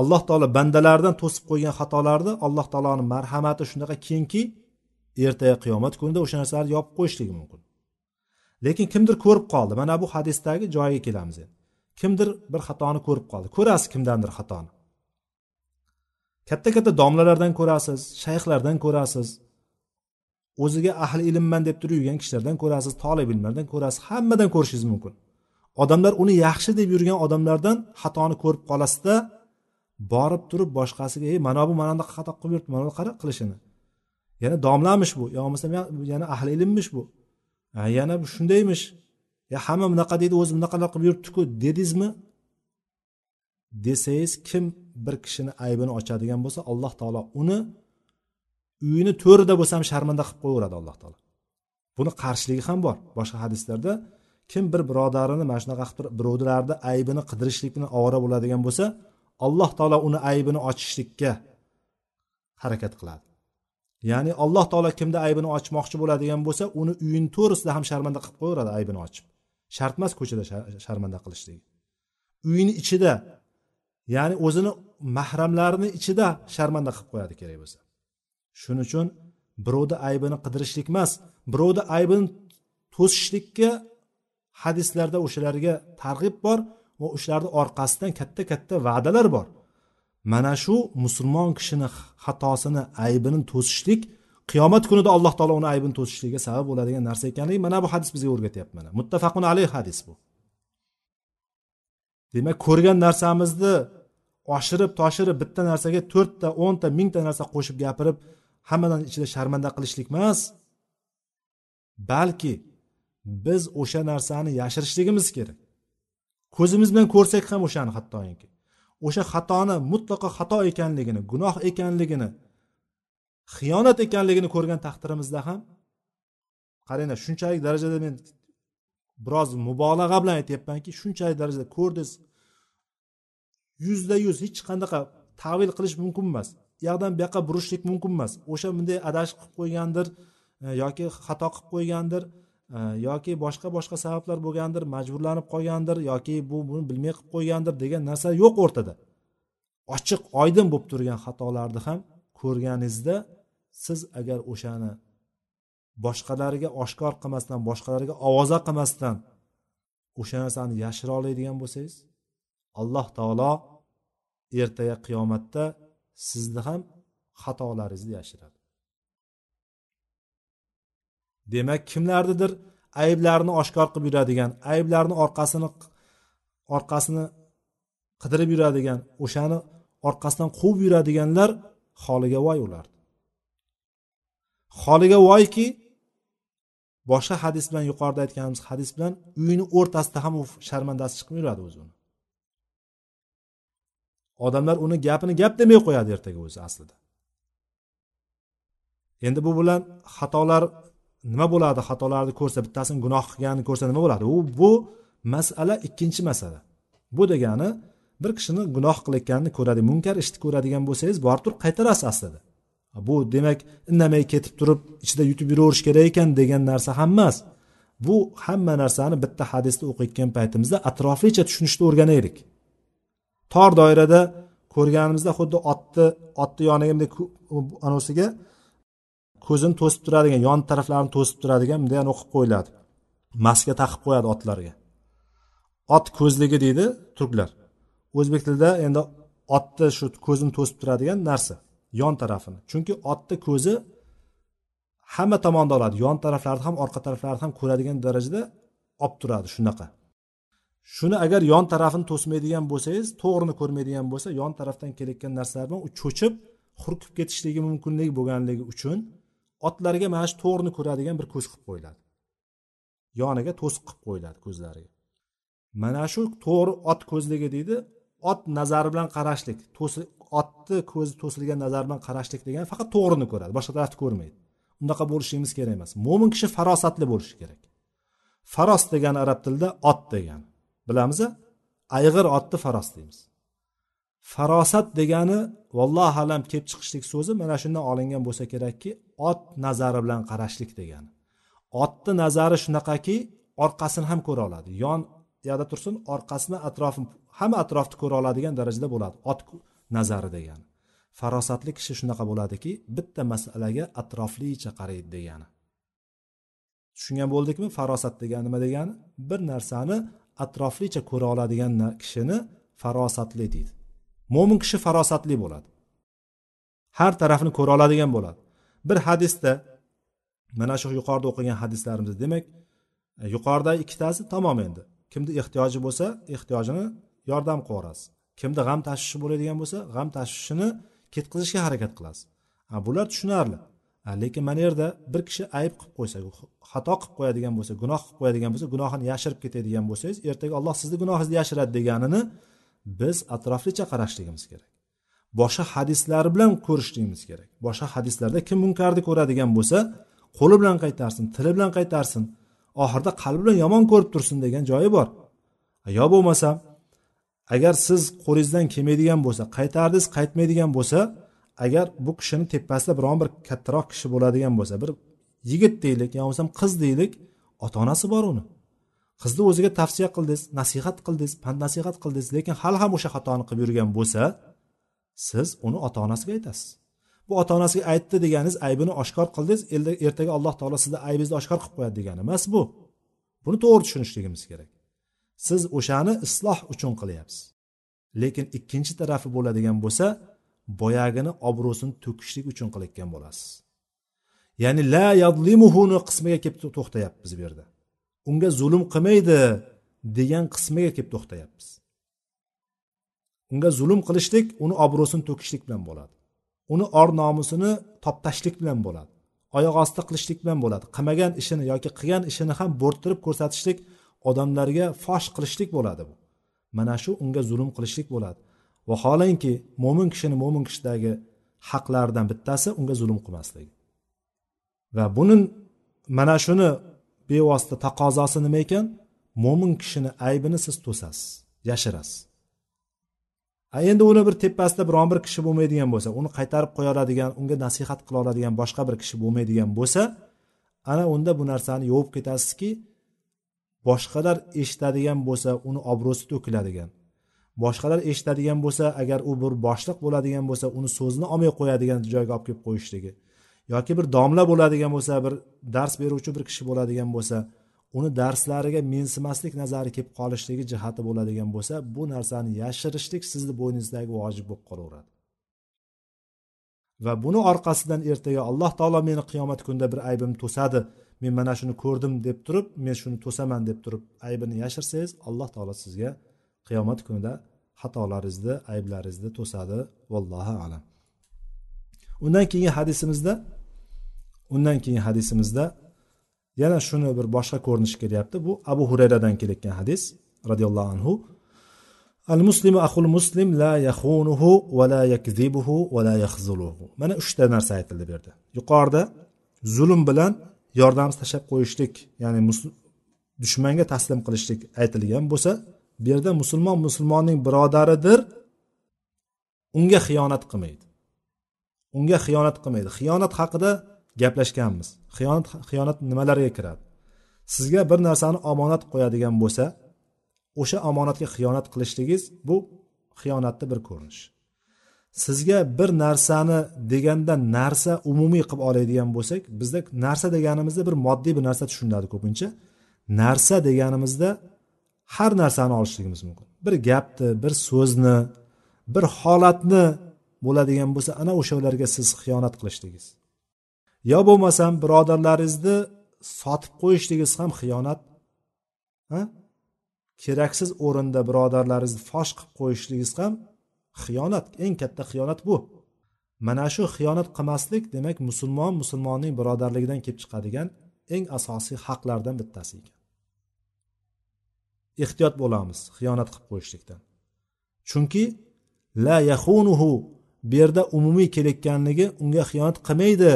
Alloh taolo bandalaridan to'sib qo'ygan xatolarni alloh taoloni marhamati shunaqa kengki ertaga qiyomat kunida o'sha narsalarni yopib qo'yishligi mumkin. Lekin kimdir ko'rib qoldi. Mana bu hadisdagi joyiga kelamiz endi. Kimdir bir xatoni ko'rib qoldi. Ko'rasiz kimdandir xatoni. Katta katta domlalardan ko'rasiz shayxlardan ko'rasiz o'ziga ahli ilmman deb turib yurgan kishilardan ko'rasiz tolib ilmlardan ko'rasiz hammadan ko'rishingiz mumkin. Odamlar uni yaxshi deb yurgan odamlardan xatoni ko'rib qolasizda borib turib boshqasiga ey mana bu mana bunaqa xato qilib yuribdi mana qara qilishini. Yana domlamish bu yo bo'lmasam yana ahli ilmmish bu. Yana shundaymish. Ya hamma bunaqa deydi o'zi bunaqalar qilib yuribdiku dedingizmi desangiz kim bir kishini aybini ochadigan bo'lsa alloh taolo uni uyini to'rida bo'lsa ham sharmanda qilib qo'yaveradi alloh taolo. Buni qarshiligi ham bor. Boshqa hadislarda kim bir birodarini mana shunaqa bir birovlarni aybini qidirishlik bilan ovora bo'ladigan bo'lsa alloh taolo uni aybini ochishlikka harakat qiladi. Ya'ni alloh taolo kimni aybini ochmoqchi bo'ladigan bo'lsa uni uyini to'g'risida ham sharmanda qilib qo'yaveradi aybini ochib. Shart emas ko'chada sharmanda qilishligi. Uyini ichida ya'ni o'zini mahramlarini ichida sharmanda qilib qo'yadi kerak bo'lsa. Shuning uchun birovni aybini qidirishlik emas birovni aybini to'sishlikka hadislarda o'shalarga targ'ib bor va o'shalarni orqasidan katta katta va'dalar bor. Mana shu musulmon kishini xatosini aybini to'sishlik qiyomat kunida alloh taolo uni aybini to'sishligiga sabab bo'ladigan narsa ekanligi mana bu hadis bizga o'rgatyapti mana muttafaqun alayh hadis bu. Demak ko'rgan narsamizni oshirib toshirib bitta narsaga to'rtta o'nta mingta narsa qo'shib gapirib hammadan ichida sharmanda qilishlik emas balki biz o'sha narsani yashirishligimiz kerak. Ko'zimiz bilan ko'rsak ham o'shani hattoki. O'sha xatoni mutlaqo xato ekanligini gunoh ekanligini xiyonat ekanligini ko'rgan taqdirimizda ham qaranglar shunchalik darajada men biroz mubolag'a bilan aytyapmanki shunchalik darajada ko'rdiz yuzda yuz hech qanaqa tavil qilish mumkin emas. U yoqdan bu yoqqa burishlik mumkin emas. O'sha bunday adashib qilib qo'ygandir e, yoki xato qilib qo'ygandir e, yoki boshqa boshqa sabablar bo'lgandir majburlanib qolgandir yoki bu buni bilmay qilib qo'ygandir degan narsa yo'q o'rtada. Ochiq oydin bo'lib turgan xatolarni ham ko'rganingizda siz agar o'shani boshqalarga oshkor qilmasdan boshqalarga ovoza qilmasdan o'sha narsani yashira oladigan bo'lsangiz alloh taolo ertaga qiyomatda sizni ham xatolaringizni yashiradi. Demak kimlarnidir ayblarini oshkor qilib yuradigan ayblarini orqasini orqasini qidirib yuradigan o'shani orqasidan quvib yuradiganlar holiga voy ular holiga voyki boshqa hadis bilan yuqorida aytganimiz hadis bilan uyini o'rtasida ham u sharmandasi chiqib yuradi o'zini odamlar uni gapini gap demay qo'yadi ertaga o'zi aslida. Endi bu bilan xatolar nima bo'ladi? Xatolarni ko'rsa bittasini gunoh qilganini ko'rsa nima bo'ladi? U bu masala ikkinchi masala. Bu degani bir kishini gunoh qilayotganini ko'radi munkar ishni ko'radigan bo'lsangiz borib turib qaytarasiz aslida. Bu demak indamay ketib turib ichida yutib yuraverish kerak ekan degan narsa ham emas. Bu hamma narsani bitta hadisni o'qiyotgan paytimizda atroflicha tushunishni o'rganaylik. Tor doirada ko'rganimizda xuddi otni otni yoniga bunday anavisiga ko'zini to'sib turadigan yon taraflarini to'sib turadigan bunday o'qib qo'yiladi. Maska taqib qo'yadi otlarga. Ot ko'zligi deydi turklar. O'zbek tilida endi otni shu ko'zini to'sib turadigan narsa yon tarafini. Chunki otni ko'zi hamma tomonda oladi. Yon taraflarni ham orqa taraflarni ham ko'radigan darajada olib turadi shunaqa. Shuni agar yon tarafini to'smaydigan bo'lsangiz to'g'rini ko'rmaydigan bo'lsa yon tarafdan kelayotgan narsalar bilan u cho'chib hurkib ketishligi mumkinligi bo'lganligi uchun otlarga mana shu to'g'rini ko'radigan bir ko'z qilib qo'yiladi. Yoniga to'siq qilib qo'yiladi ko'zlariga. Mana shu to'g'ri ot ko'zligi deydi ot nazari bilan qarashlik otni ko'zi to'silgan nazar bilan qarashlik degani faqat to'g'rini ko'radi boshqa tarafni ko'rmaydi. Unaqa bo'lishligimiz kerak emas. Mo'min kishi farosatli bo'lishi kerak. Faros degani arab tilida ot degani. Bilamiz ayg'ir otni faros deymiz. Farosat degani vallohu alam kelib chiqishlik so'zi mana shundan olingan bo'lsa kerakki ot nazari bilan qarashlik degani. Otni nazari shunaqaki orqasini ham ko'ra oladi. Yon yoqda tursin orqasini atrofini hamma atrofni ko'ra oladigan darajada bo'ladi ot nazari degani. Farosatli kishi shunaqa bo'ladiki bitta masalaga atroflicha qaraydi degani. Tushungan bo'ldikmi? Farosat degani nima degani? Bir narsani atroflicha ko'ra oladigan kishini farosatli deydi. Mo'min kishi farosatli bo'ladi. Har tarafni ko'ra oladigan bo'ladi. Bir hadisda mana shu yuqorida o'qigan hadislarimiz demak yuqorida ikkitasi tamom endi. Kimni ehtiyoji bo'lsa ehtiyojini yordam qilaverasiz kimni g'am tashvishi bo'ladigan bo'lsa g'am tashvishini ketkazishga harakat qilasiz. Bular tushunarli. Lekin mana yerda bir kishi ayb qilib qo'ysa xato qilib qo'yadigan bo'lsa gunoh qilib qo'yadigan bo'lsa gunohini yashirib ketadigan bo'lsangiz ertaga alloh sizni gunohingizni yashiradi deganini biz atroflicha qarashligimiz kerak. Boshqa hadislar bilan ko'rishligimiz kerak. Boshqa hadislarda kim munkarni ko'radigan bo'lsa qo'li bilan qaytarsin tili bilan qaytarsin oxirida qalbi bilan yomon ko'rib tursin degan joyi bor. Yo bo'lmasa agar siz qo'lingizdan kelmaydigan bo'lsa qaytardingiz qaytmaydigan bo'lsa agar bu kishini tepasida biron bir kattaroq kishi bo'ladigan bo'lsa bir yigit deylik yo bo'lmasam qiz deylik ota onasi bor uni. Qizni o'ziga tavsiya qildingiz nasihat qildingiz pand nasihat qildingiz lekin hali ham o'sha xatoni qilib yurgan bo'lsa siz uni ota onasiga aytasiz. Bu ota onasiga aytdi deganingiz aybini oshkor qildingiz ertaga alloh taolo sizni aybingizni oshkor qilib qo'yadi degani. Emas bu. Buni to'g'ri tushunishligimiz kerak. Siz o'shani isloh uchun qilyapsiz. Lekin ikkinchi tarafi bo'ladigan bo'lsa boyagini obro'sini to'kishlik uchun qilayotgan bo'lasiz. Ya'ni la yadlimuhuni qismiga kelib to'xtayapmiz bu yerda. Unga zulm qilmaydi degan qismiga kelib to'xtayapmiz. Unga zulm qilishlik uni obro'sini to'kishlik bilan bo'ladi. Uni or nomusini toptashlik bilan bo'ladi. Oyoq osti qilishlik bilan bo'ladi. Qilmagan ishini yoki qilgan ishini ham bo'rttirib ko'rsatishlik odamlarga fosh qilishlik bo'ladi bu. Mana shu unga zulm qilishlik bo'ladi. Vaholanki mo'min kishini mo'min kishidagi haqlaridan bittasi unga zulm qilmasligi. Va buni mana shuni bevosita taqozosi nima ekan? Mo'min kishini aybini siz to'sasiz yashirasiz. A endi uni bir tepasida biron bir kishi bo'lmaydigan bo'lsa uni qaytarib qo'ya oladigan unga nasihat qila oladigan boshqa bir kishi bo'lmaydigan bo'lsa ana unda bu narsani yovib ketasizki boshqalar eshitadigan bo'lsa uni obro'si to'kiladigan. Boshqalar eshitadigan bo'lsa agar u bir boshliq bo'ladigan bo'lsa uni so'zini olmay qo'yadigan joyga olib kelib qo'yishligi yoki bir domla bo'ladigan bo'lsa bir dars beruvchi bir kishi bo'ladigan bo'lsa uni darslariga mensimaslik nazari kelib qolishligi jihati bo'ladigan bo'lsa bu narsani yashirishlik sizni bo'yningizdagi vojib bo'lib qolaveradi. Va buni orqasidan ertaga alloh taolo meni qiyomat kunida bir aybimni to'sadi men mana shuni ko'rdim deb turib men shuni to'saman deb turib aybini yashirsangiz alloh taolo sizga qiyomat kunida xatolaringizni ayblaringizni to'sadi. Vallohu alam. Undan keyingi hadisimizda undan keyingi hadisimizda yana shuni bir boshqa ko'rinish kelyapti. Bu abu hurayradan kelayotgan hadis roziyallohu anhu. Al muslimu ahul muslim la yaxunuhu va la yakzibuhu va la yahzuluhu mana uchta narsa aytildi bu yerda. Yuqorida zulm bilan yordamsiz tashlab qo'yishlik ya'ni dushmanga taslim qilishlik aytilgan bo'lsa bu yerda musulmon musulmonning birodaridir. Unga xiyonat qilmaydi. Unga xiyonat qilmaydi. Xiyonat haqida gaplashganmiz. Xiyonat xiyonat nimalarga kiradi? Sizga bir narsani omonat qo'yadigan bo'lsa o'sha omonatga xiyonat qilishligingiz bu xiyonatni bir ko'rinish. Sizga bir narsani deganda narsa umumiy qilib oladigan bo'lsak bizda narsa deganimizda bir moddiy bir narsa tushuniladi ko'pincha. Narsa deganimizda har narsani olishligimiz mumkin. Bir gapni bir so'zni bir holatni bo'ladigan bo'lsa ana o'shalarga siz xiyonat qilishligingiz. Yo bo'lmasam birodarlaringizni sotib qo'yishligingiz ham xiyonat ha? Keraksiz o'rinda birodarlaringizni fosh qilib qo'yishligingiz ham xiyonat eng katta xiyonat bu. Mana shu xiyonat qilmaslik demak musulmon musulmonning birodarligidan kelib chiqadigan eng asosiy haqlardan bittasi ekan. Ehtiyot bo'lamiz xiyonat qilib qo'yishlikdan. Chunki la yaxunuhu bu yerda umumiy kelayotganligi unga xiyonat qilmaydi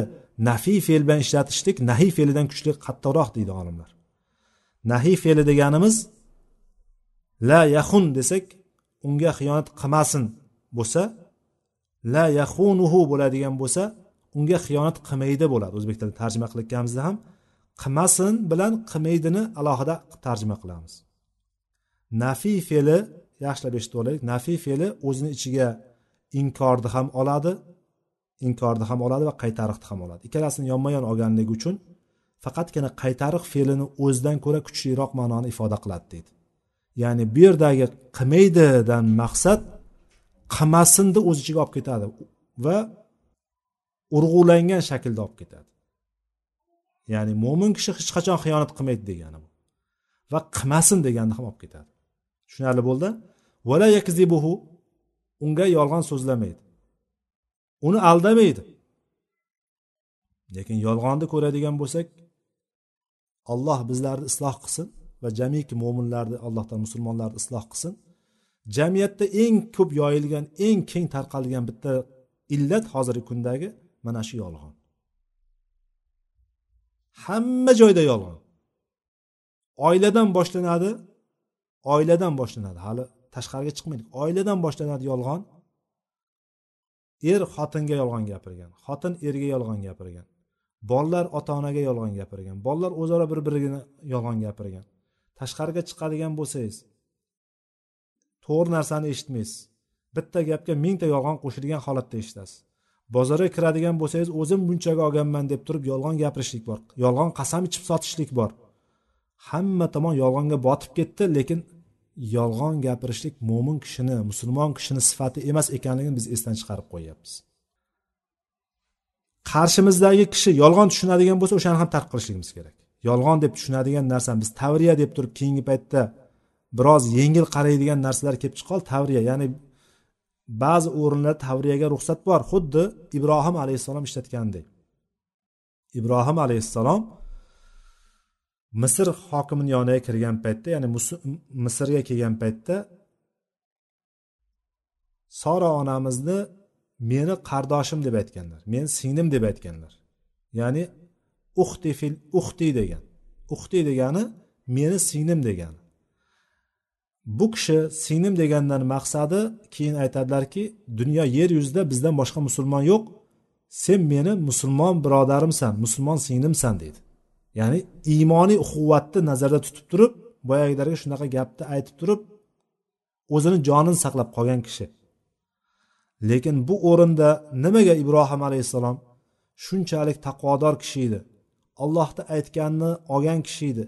nafiy fe'l bilan ishlatishlik nahiy fe'lidan kuchli qattiqroq deydi olimlar. Nahiy fe'li deganimiz la yaxun desak unga xiyonat qilmasin bo'lsa la yaxunuhu bo'ladigan bo'lsa unga xiyonat qilmaydi bo'ladi. O'zbek tilida tarjima qilayotganimizda ham qilmasin bilan qilmaydini alohida tarjima qilamiz. Nafiy fe'li yaxshilab eshitib olaylik nafiy fe'li o'zini ichiga inkorni ham oladi inkorni ham oladi va qaytariqni ham oladi. Ikkalasini yonma yon olganligi uchun faqatgina qaytariq fe'lini o'zidan ko'ra kuchliroq ma'noni ifoda qiladi deydi. Ya'ni bu yerdagi qilmaydidan maqsad qilmasinni o'z ichiga olib ketadi va urg'ulangan shaklda olib ketadi. Ya'ni mo'min kishi hech qachon xiyonat qilmaydi degani bu. Va qilmasin deganni ham olib ketadi. Tushunarli bo'ldi? Vala yakzibuhu unga yolg'on so'zlamaydi. Uni aldamaydi. Lekin yolg'onni ko'radigan bo'lsak alloh bizlarni isloh qilsin va jamiki mo'minlarni allohdan musulmonlarni isloh qilsin. Jamiyatda eng ko'p yoyilgan eng keng tarqalgan bitta illat hozirgi kundagi mana shu yolg'on. Hamma joyda yolg'on. Oiladan boshlanadi oiladan boshlanadi. Hali tashqariga chiqmaylik. Oiladan boshlanadi yolg'on. Er xotinga yolg'on gapirgan xotin erga yolg'on gapirgan bolalar ota onaga yolg'on gapirgan bolalar o'zaro bir biriga yolg'on gapirgan. Tashqariga chiqadigan bo'lsangiz to'g'ri narsani eshitmaysiz. Bitta gapga mingta yolg'on qo'shilgan holatda eshitasiz. Bozorga kiradigan bo'lsangiz o'zim bunchaga olganman deb turib yolg'on gapirishlik bor. Yolg'on qasam ichib sotishlik bor. Hamma tomon yolg'onga botib ketdi lekin yolg'on gapirishlik mo'min kishini musulmon kishini sifati emas ekanligini biz esdan chiqarib qo'yyapmiz. Qarshimizdagi kishi yolg'on tushunadigan bo'lsa o'shani ham tark qilishligimiz kerak. Yolg'on deb tushunadigan narsani biz tavriya deb turib keyingi paytda biroz yengil qaraydigan narsalar kelib chiqqan tavriya ya'ni ba'zi o'rinlarda tavriyaga ruxsat bor. Xuddi ibrohim alayhissalom ishlatganidek ibrohim alayhissalom misr hokimini yoniga kirgan paytda ya'ni misrga kelgan paytda sora onamizni meni qardoshim deb aytganlar men singlim deb aytganlar. Ya'ni uxti fil uxti degan uxti degani meni singlim degani. Bu kishi singlim degandan maqsadi keyin aytadilarki dunyo yer yuzida bizdan boshqa musulmon yo'q sen meni musulmon birodarimsan musulmon singlimsan deydi ya'ni iymoniy quvvatni nazarda tutib turib boyagilarga shunaqa gapni aytib turib o'zini jonini saqlab qolgan kishi. Lekin bu o'rinda nimaga ibrohim alayhissalom shunchalik taqvodor kishi edi? Allohni aytganini olgan kishi edi.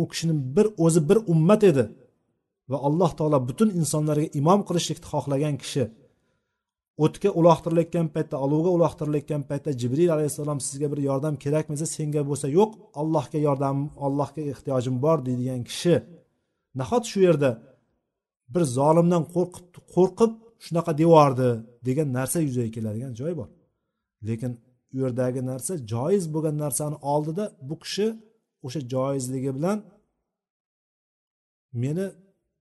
U kishini bir o'zi bir ummat edi. Va alloh taolo butun insonlarga imom qilishlikni xohlagan kishi. O'tga uloqtirilayotgan paytda olovga uloqtirilayotgan paytda jibril alayhissalom sizga bir yordam kerakmi desa senga bo'lsa yo'q allohga yordamim allohga ehtiyojim bor deydigan kishi nahot shu yerda bir zolimdan qo'rqib qo'rqib shunaqa devordi degan narsa yuzaga keladigan joy bor. Lekin u yerdagi narsa joiz bo'lgan narsani oldida bu kishi o'sha joizligi bilan meni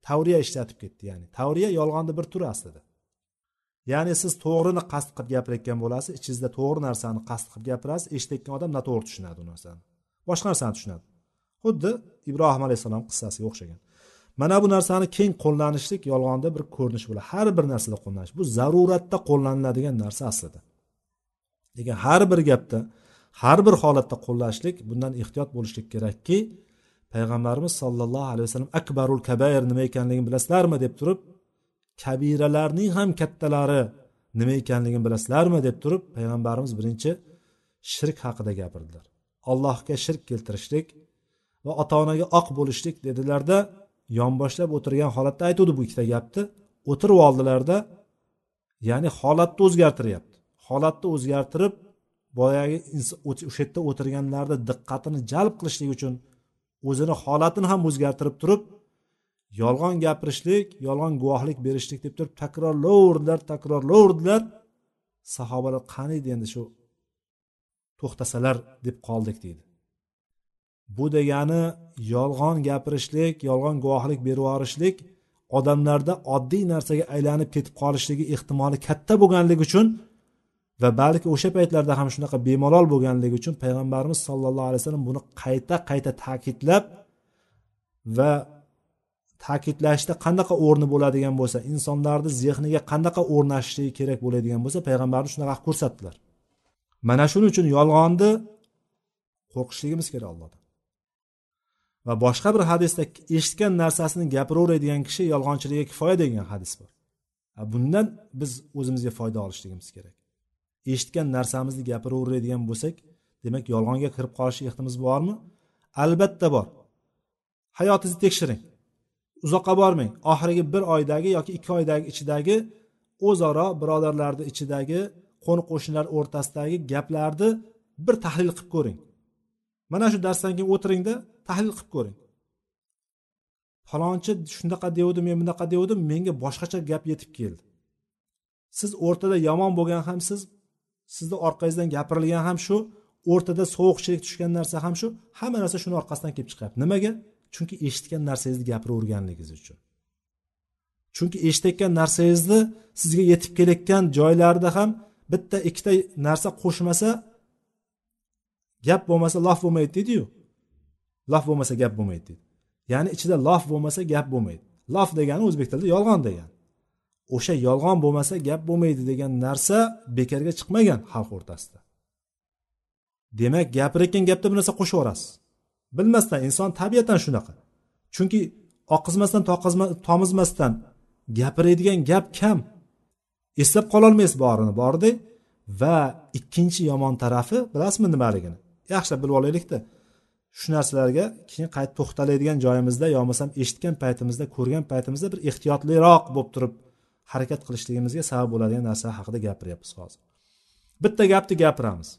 tavriya ishlatib ketdi ya'ni tavriya yolg'onni bir turi aslida. Ya'ni siz to'g'rini qasd qilib gapirayotgan bo'lasiz ichingizda to'g'ri narsani qasd qilib gapirasiz eshitayotgan odam noto'g'ri tushunadi u narsani. Boshqa narsani tushunadi. Xuddi ibrohim alayhissalom qissasiga o'xshagan. Mana bu narsani keng qo'llanishlik yolg'onda bir ko'rinish bo'ladi. Har bir narsada qo'llanish. Bu zaruratda qo'llaniladigan narsa aslida. Lekin har bir gapda har bir holatda qo'llashlik bundan ehtiyot bo'lishlik kerakki payg'ambarimiz sollallohu alayhi vasallam akbarul kabayr nima ekanligini bilasizlarmi deb turib kabiralarning ham kattalari nima ekanligini bilasizlarmi? deb turib payg'ambarimiz birinchi shirk haqida gapirdilar. Allohga shirk keltirishlik va ota onaga oq bo'lishlik dedilarda yonboshlab o'tirgan holatda aytuvdi bu ikkita gapni. O'tirib oldilarda ya'ni holatni o'zgartiryapti. Holatni o'zgartirib boyagi o'sha yerda o'tirganlarni diqqatini jalb qilishlik uchun o'zini holatini ham o'zgartirib turib yolg'on gapirishlik yolg'on guvohlik berishlik deb turib takrorlovdilar takrorlovdilar sahobalar qani edi endi shu to'xtasalar deb qoldik deydi. Bu degani yolg'on gapirishlik yolg'on guvohlik berib yuborishlik odamlarda oddiy narsaga aylanib ketib qolishligi ehtimoli katta bo'lganligi uchun va balki o'sha paytlarda ham shunaqa bemalol bo'lganligi uchun payg'ambarimiz sollallohu alayhi vasallam buni qayta qayta ta'kidlab va ta'kidlashda qanaqa o'rni bo'ladigan bo'lsa insonlarni zehniga qanaqa o'rnashishligi kerak bo'ladigan bo'lsa payg'ambarimiz shunaqa qilib ko'rsatdilar. Mana shuning uchun yolg'onni qo'rqishligimiz kerak allohdan. Va boshqa bir hadisda eshitgan narsasini gapiraveradigan kishi yolg'onchilikka kifoya degan hadis bor. Bundan biz o'zimizga foyda olishligimiz kerak. Eshitgan narsamizni gapiraveradigan bo'lsak demak yolg'onga kirib qolish ehtimolimiz bormi? Albatta bor. Hayotingizni tekshiring. Uzoqqa bormang. Oxirgi bir oydagi yoki ikki oydagi ichidagi o'zaro birodarlarni ichidagi qo'ni qo'shnilar o'rtasidagi gaplarni bir tahlil qilib ko'ring. Mana shu darsdan keyin o'tiringda tahlil qilib ko'ring. Falonchi shunaqa devdi men bunaqa devdim menga boshqacha gap yetib keldi. Siz o'rtada yomon bo'lgan ham siz sizni orqangizdan gapirilgan ham shu o'rtada sovuqchilik tushgan narsa ham shu hamma narsa shuni orqasidan kelib chiqyapti. Nimaga? Chunki eshitgan narsangizni gapiraverganligingiz uchun. Chunki eshitayotgan narsangizni sizga yetib kelayotgan joylarida ham bitta ikkita narsa qo'shmasa gap bo'lmasa lof bo'lmaydi deydiyu. Lof bo'lmasa gap bo'lmaydi deydi. Ya'ni ichida lof bo'lmasa gap bo'lmaydi. Lof degani o'zbek tilida yolg'on degani. O'sha yolg'on bo'lmasa gap bo'lmaydi degan narsa bekorga chiqmagan xalq o'rtasida. Demak gapirayotgan gapda bir narsa qo'shib yuborasiz bilmasdan inson tabiatan shunaqa. Chunki oqizmasdan tomizmasdan gapiradigan gap kam. Eslab qololmaysiz borini bordi va ikkinchi yomon tarafi bilasizmi nimaligini? Yaxshilab bilib olaylikda. Shu narsalarga keyin qayta to'xtaladigan joyimizda yo bo'lmasam eshitgan paytimizda ko'rgan paytimizda bir ehtiyotliroq bo'lib turib harakat qilishligimizga sabab bo'ladigan narsa haqida gapiryapmiz hozir. Bitta gapni gapiramiz.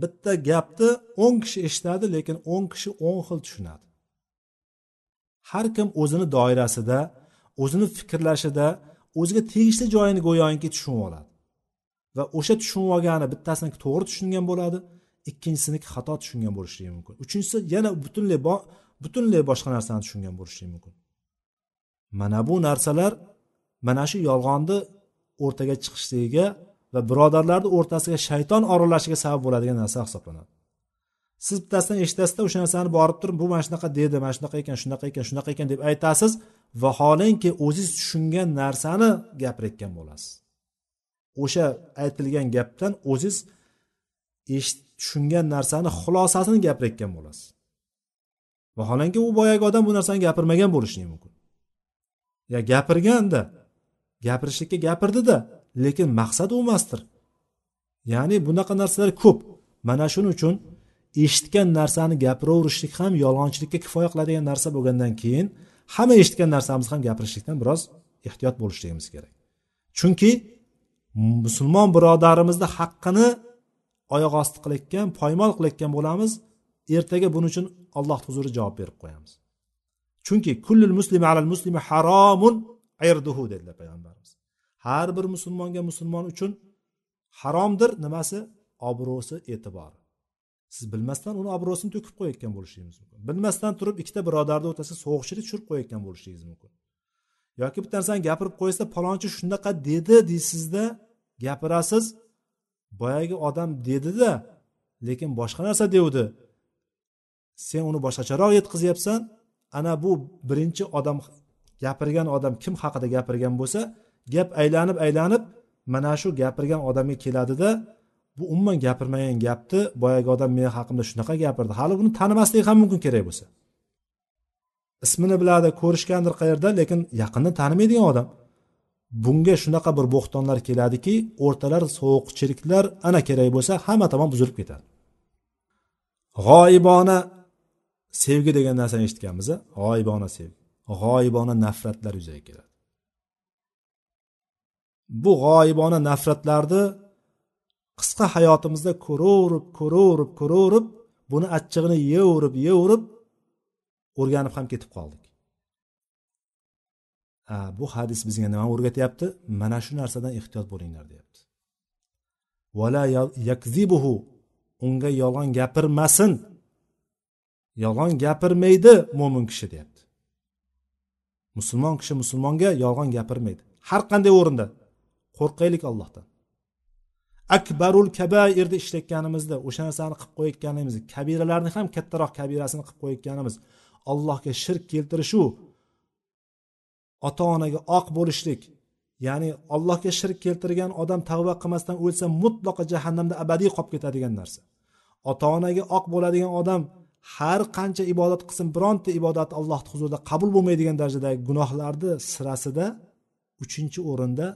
Bitta gapni o'n kishi eshitadi lekin o'n kishi o'n xil tushunadi. Har kim o'zini doirasida o'zini fikrlashida o'ziga tegishli joyini go'yoki tushunib oladi. Va o'sha tushunib olgani bittasini to'g'ri tushungan bo'ladi ikkinchisiniki xato tushungan bo'lishligi mumkin. Uchinchisi yana butunlay butunlay boshqa narsani tushungan bo'lishligi mumkin. Mana bu narsalar mana shu yolg'onni o'rtaga chiqishligiga va birodarlarni o'rtasiga shayton oralashiga sabab bo'ladigan narsa hisoblanadi. Siz bittasidan eshitasizda o'sha narsani borib turib bu mana shunaqa dedi mana shunaqa ekan shunaqa ekan shunaqa ekan deb aytasiz vaholanki o'zingiz tushungan narsani gapirayotgan bo'lasiz. O'sha aytilgan gapdan o'ziz eshit tushungan narsani xulosasini gapirayotgan bo'lasiz. Vaholanki u boyagi odam bu narsani gapirmagan bo'lishi mumkin. Ya gapirganda gapirishlikka gapirdida lekin maqsad u emasdir. Ya'ni bunaqa narsalar ko'p. Mana shuning uchun eshitgan narsani gapiraverishlik ham yolg'onchilikka kifoya qiladigan narsa bo'lgandan keyin hamma eshitgan narsamizni ham gapirishlikdan biroz ehtiyot bo'lishligimiz kerak. Chunki musulmon birodarimizni haqqini oyoq osti qilayotgan poymol qilayotgan bo'lamiz. Ertaga buning uchun alloh huzurida javob berib qo'yamiz. Chunki kullul muslimi alal muslimi haromun irduhu dedilar payg'ambarimiz. Har bir musulmonga musulmon uchun haromdir. Nimasi? Obro'si e'tibori. Siz bilmasdan uni obro'sini to'kib qo'yayotgan bo'lishingiz mumkin. Bilmasdan turib ikkita birodarni o'rtasiga sovuqchilik tushirib qo'yayotgan bo'lishingiz mumkin. Yoki bitta narsani gapirib qo'ysa palonchi shunaqa dedi deysizda gapirasiz boyagi odam dedida lekin boshqa narsa devdi. Sen uni boshqacharoq yetkazyapsan ana bu birinchi odam gapirgan odam kim haqida gapirgan bo'lsa gap aylanib aylanib mana shu gapirgan odamga keladida bu umuman gapirmagan gapni boyagi odam meni haqimda shunaqa gapirdi. Hali buni tanimasligi ham mumkin kerak bo'lsa. Ismini biladi ko'rishgandir qayerda lekin yaqinni tanimaydigan odam. Bunga shunaqa bir bo'xtonlar keladiki o'rtalar sovuqchiliklar ana kerak bo'lsa hamma tomon buzilib ketadi. G'oyibona sevgi degan narsani eshitganmiz g'oyibona sevgi g'oyibona nafratlar yuzaga keladi. Bu g'oyibona nafratlarni qisqa hayotimizda ko'raverib ko'raverib ko'raverib buni achchig'ini yeyverib yeyverib o'rganib ham ketib qoldik. Bu hadis bizga nima o'rgatyapti? Mana shu narsadan ehtiyot bo'linglar deyapti. Vala yakzibuhu unga yolg'on gapirmasin. Yolg'on gapirmaydi mo'min kishi deyapti. Musulmon kishi musulmonga yolg'on gapirmaydi. Har qanday o'rinda. Qo'rqaylik allohdan. Akbarul kabairni ishlatganimizda o'sha narsani qilib qo'yayotganimiz kabiralarni ham kattaroq kabirasini qilib qo'yayotganimiz allohga shirk keltirishu ota onaga oq bo'lishlik ya'ni allohga shirk keltirgan odam tavba qilmasdan o'lsa mutlaqo jahannamda abadiy qolib ketadigan narsa. Ota onaga oq bo'ladigan odam har qancha ibodat qilsin bironta ibodat alloh huzurida qabul bo'lmaydigan darajadagi gunohlarni sirasida uchinchi o'rinda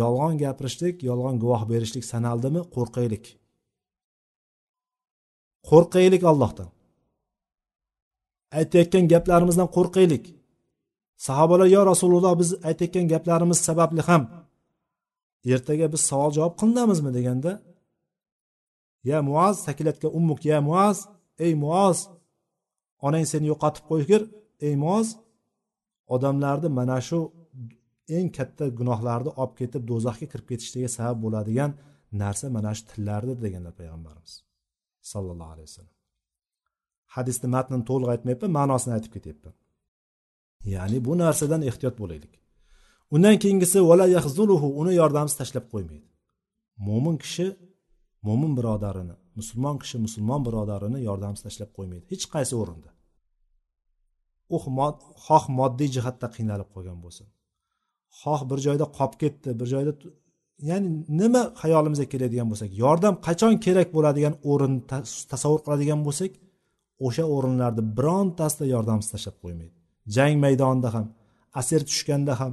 yolg'on gapirishlik yolg'on guvoh berishlik sanaldimi? Qo'rqaylik. Qo'rqaylik allohdan. Aytayotgan gaplarimizdan qo'rqaylik. Sahobalar yo rasululloh biz aytayotgan gaplarimiz sababli ham ertaga biz savol javob qilinamizmi deganda ya muaz sakilatga ummuk ya muaz ey muaz onang seni yo'qotib qo'ygir ey muaz odamlarni mana shu eng katta gunohlarni olib ketib do'zaxga kirib ketishligiga sabab bo'ladigan narsa mana shu tillardir deganlar payg'ambarimiz sallallohu alayhi vasallam. Hadisni matnini to'liq aytmayapman ma'nosini aytib ketyapman. Ya'ni bu narsadan ehtiyot bo'laylik. Undan keyingisi vala yahzuluhu uni yordamsiz tashlab qo'ymaydi. Mo'min kishi mo'min birodarini musulmon kishi musulmon birodarini yordamsiz tashlab qo'ymaydi. Hech qaysi o'rinda. U xoh moddiy jihatda qiynalib qolgan bo'lsin. Xoh bir joyda qolib ketdi bir joyda ya'ni nima xayolimizga keladigan bo'lsak yordam qachon kerak bo'ladigan o'rin tasavvur qiladigan bo'lsak o'sha o'rinlarni birontasida yordamsiz tashlab qo'ymaydi. Jang maydonida ham asir tushganda ham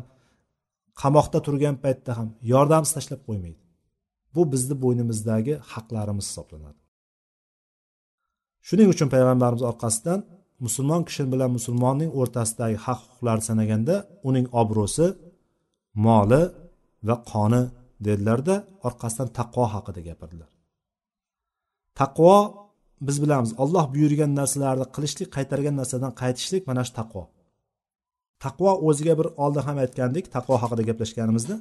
qamoqda turgan paytda ham yordamsiz tashlab qo'ymaydi. Bu bizni bo'ynimizdagi haqlarimiz hisoblanadi. Shuning uchun payg'ambarimiz orqasidan musulmon kishi bilan musulmonning o'rtasidagi haq huquqlarni sanaganda uning obro'si moli va qoni dedilarda orqasidan taqvo haqida gapirdilar. Taqvo biz bilamiz olloh buyurgan narsalarni qilishlik qaytargan narsadan qaytishlik mana shu taqvo. Taqvo o'ziga bir oldin ham aytgandik taqvo haqida gaplashganimizda